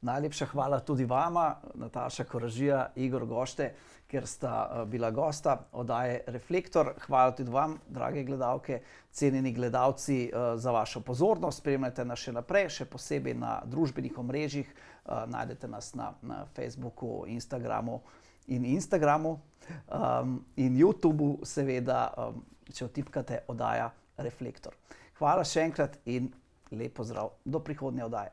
Najlepša hvala tudi vama, Nataša Koražija, Igor Gošte, ker sta uh, bila gosta oddaje Reflektor. Hvala tudi vam, drage gledalke, cenjeni gledalci, uh, za vašo pozornost. Spremljajte nas še naprej, še posebej na družbenih omrežjih. Uh, najdete nas na, na Facebooku, Instagramu in Instagramu um, in YouTubu, seveda, um, če vtipkate oddaja Reflektor. Hvala še enkrat in lep pozdrav do prihodnje oddaje.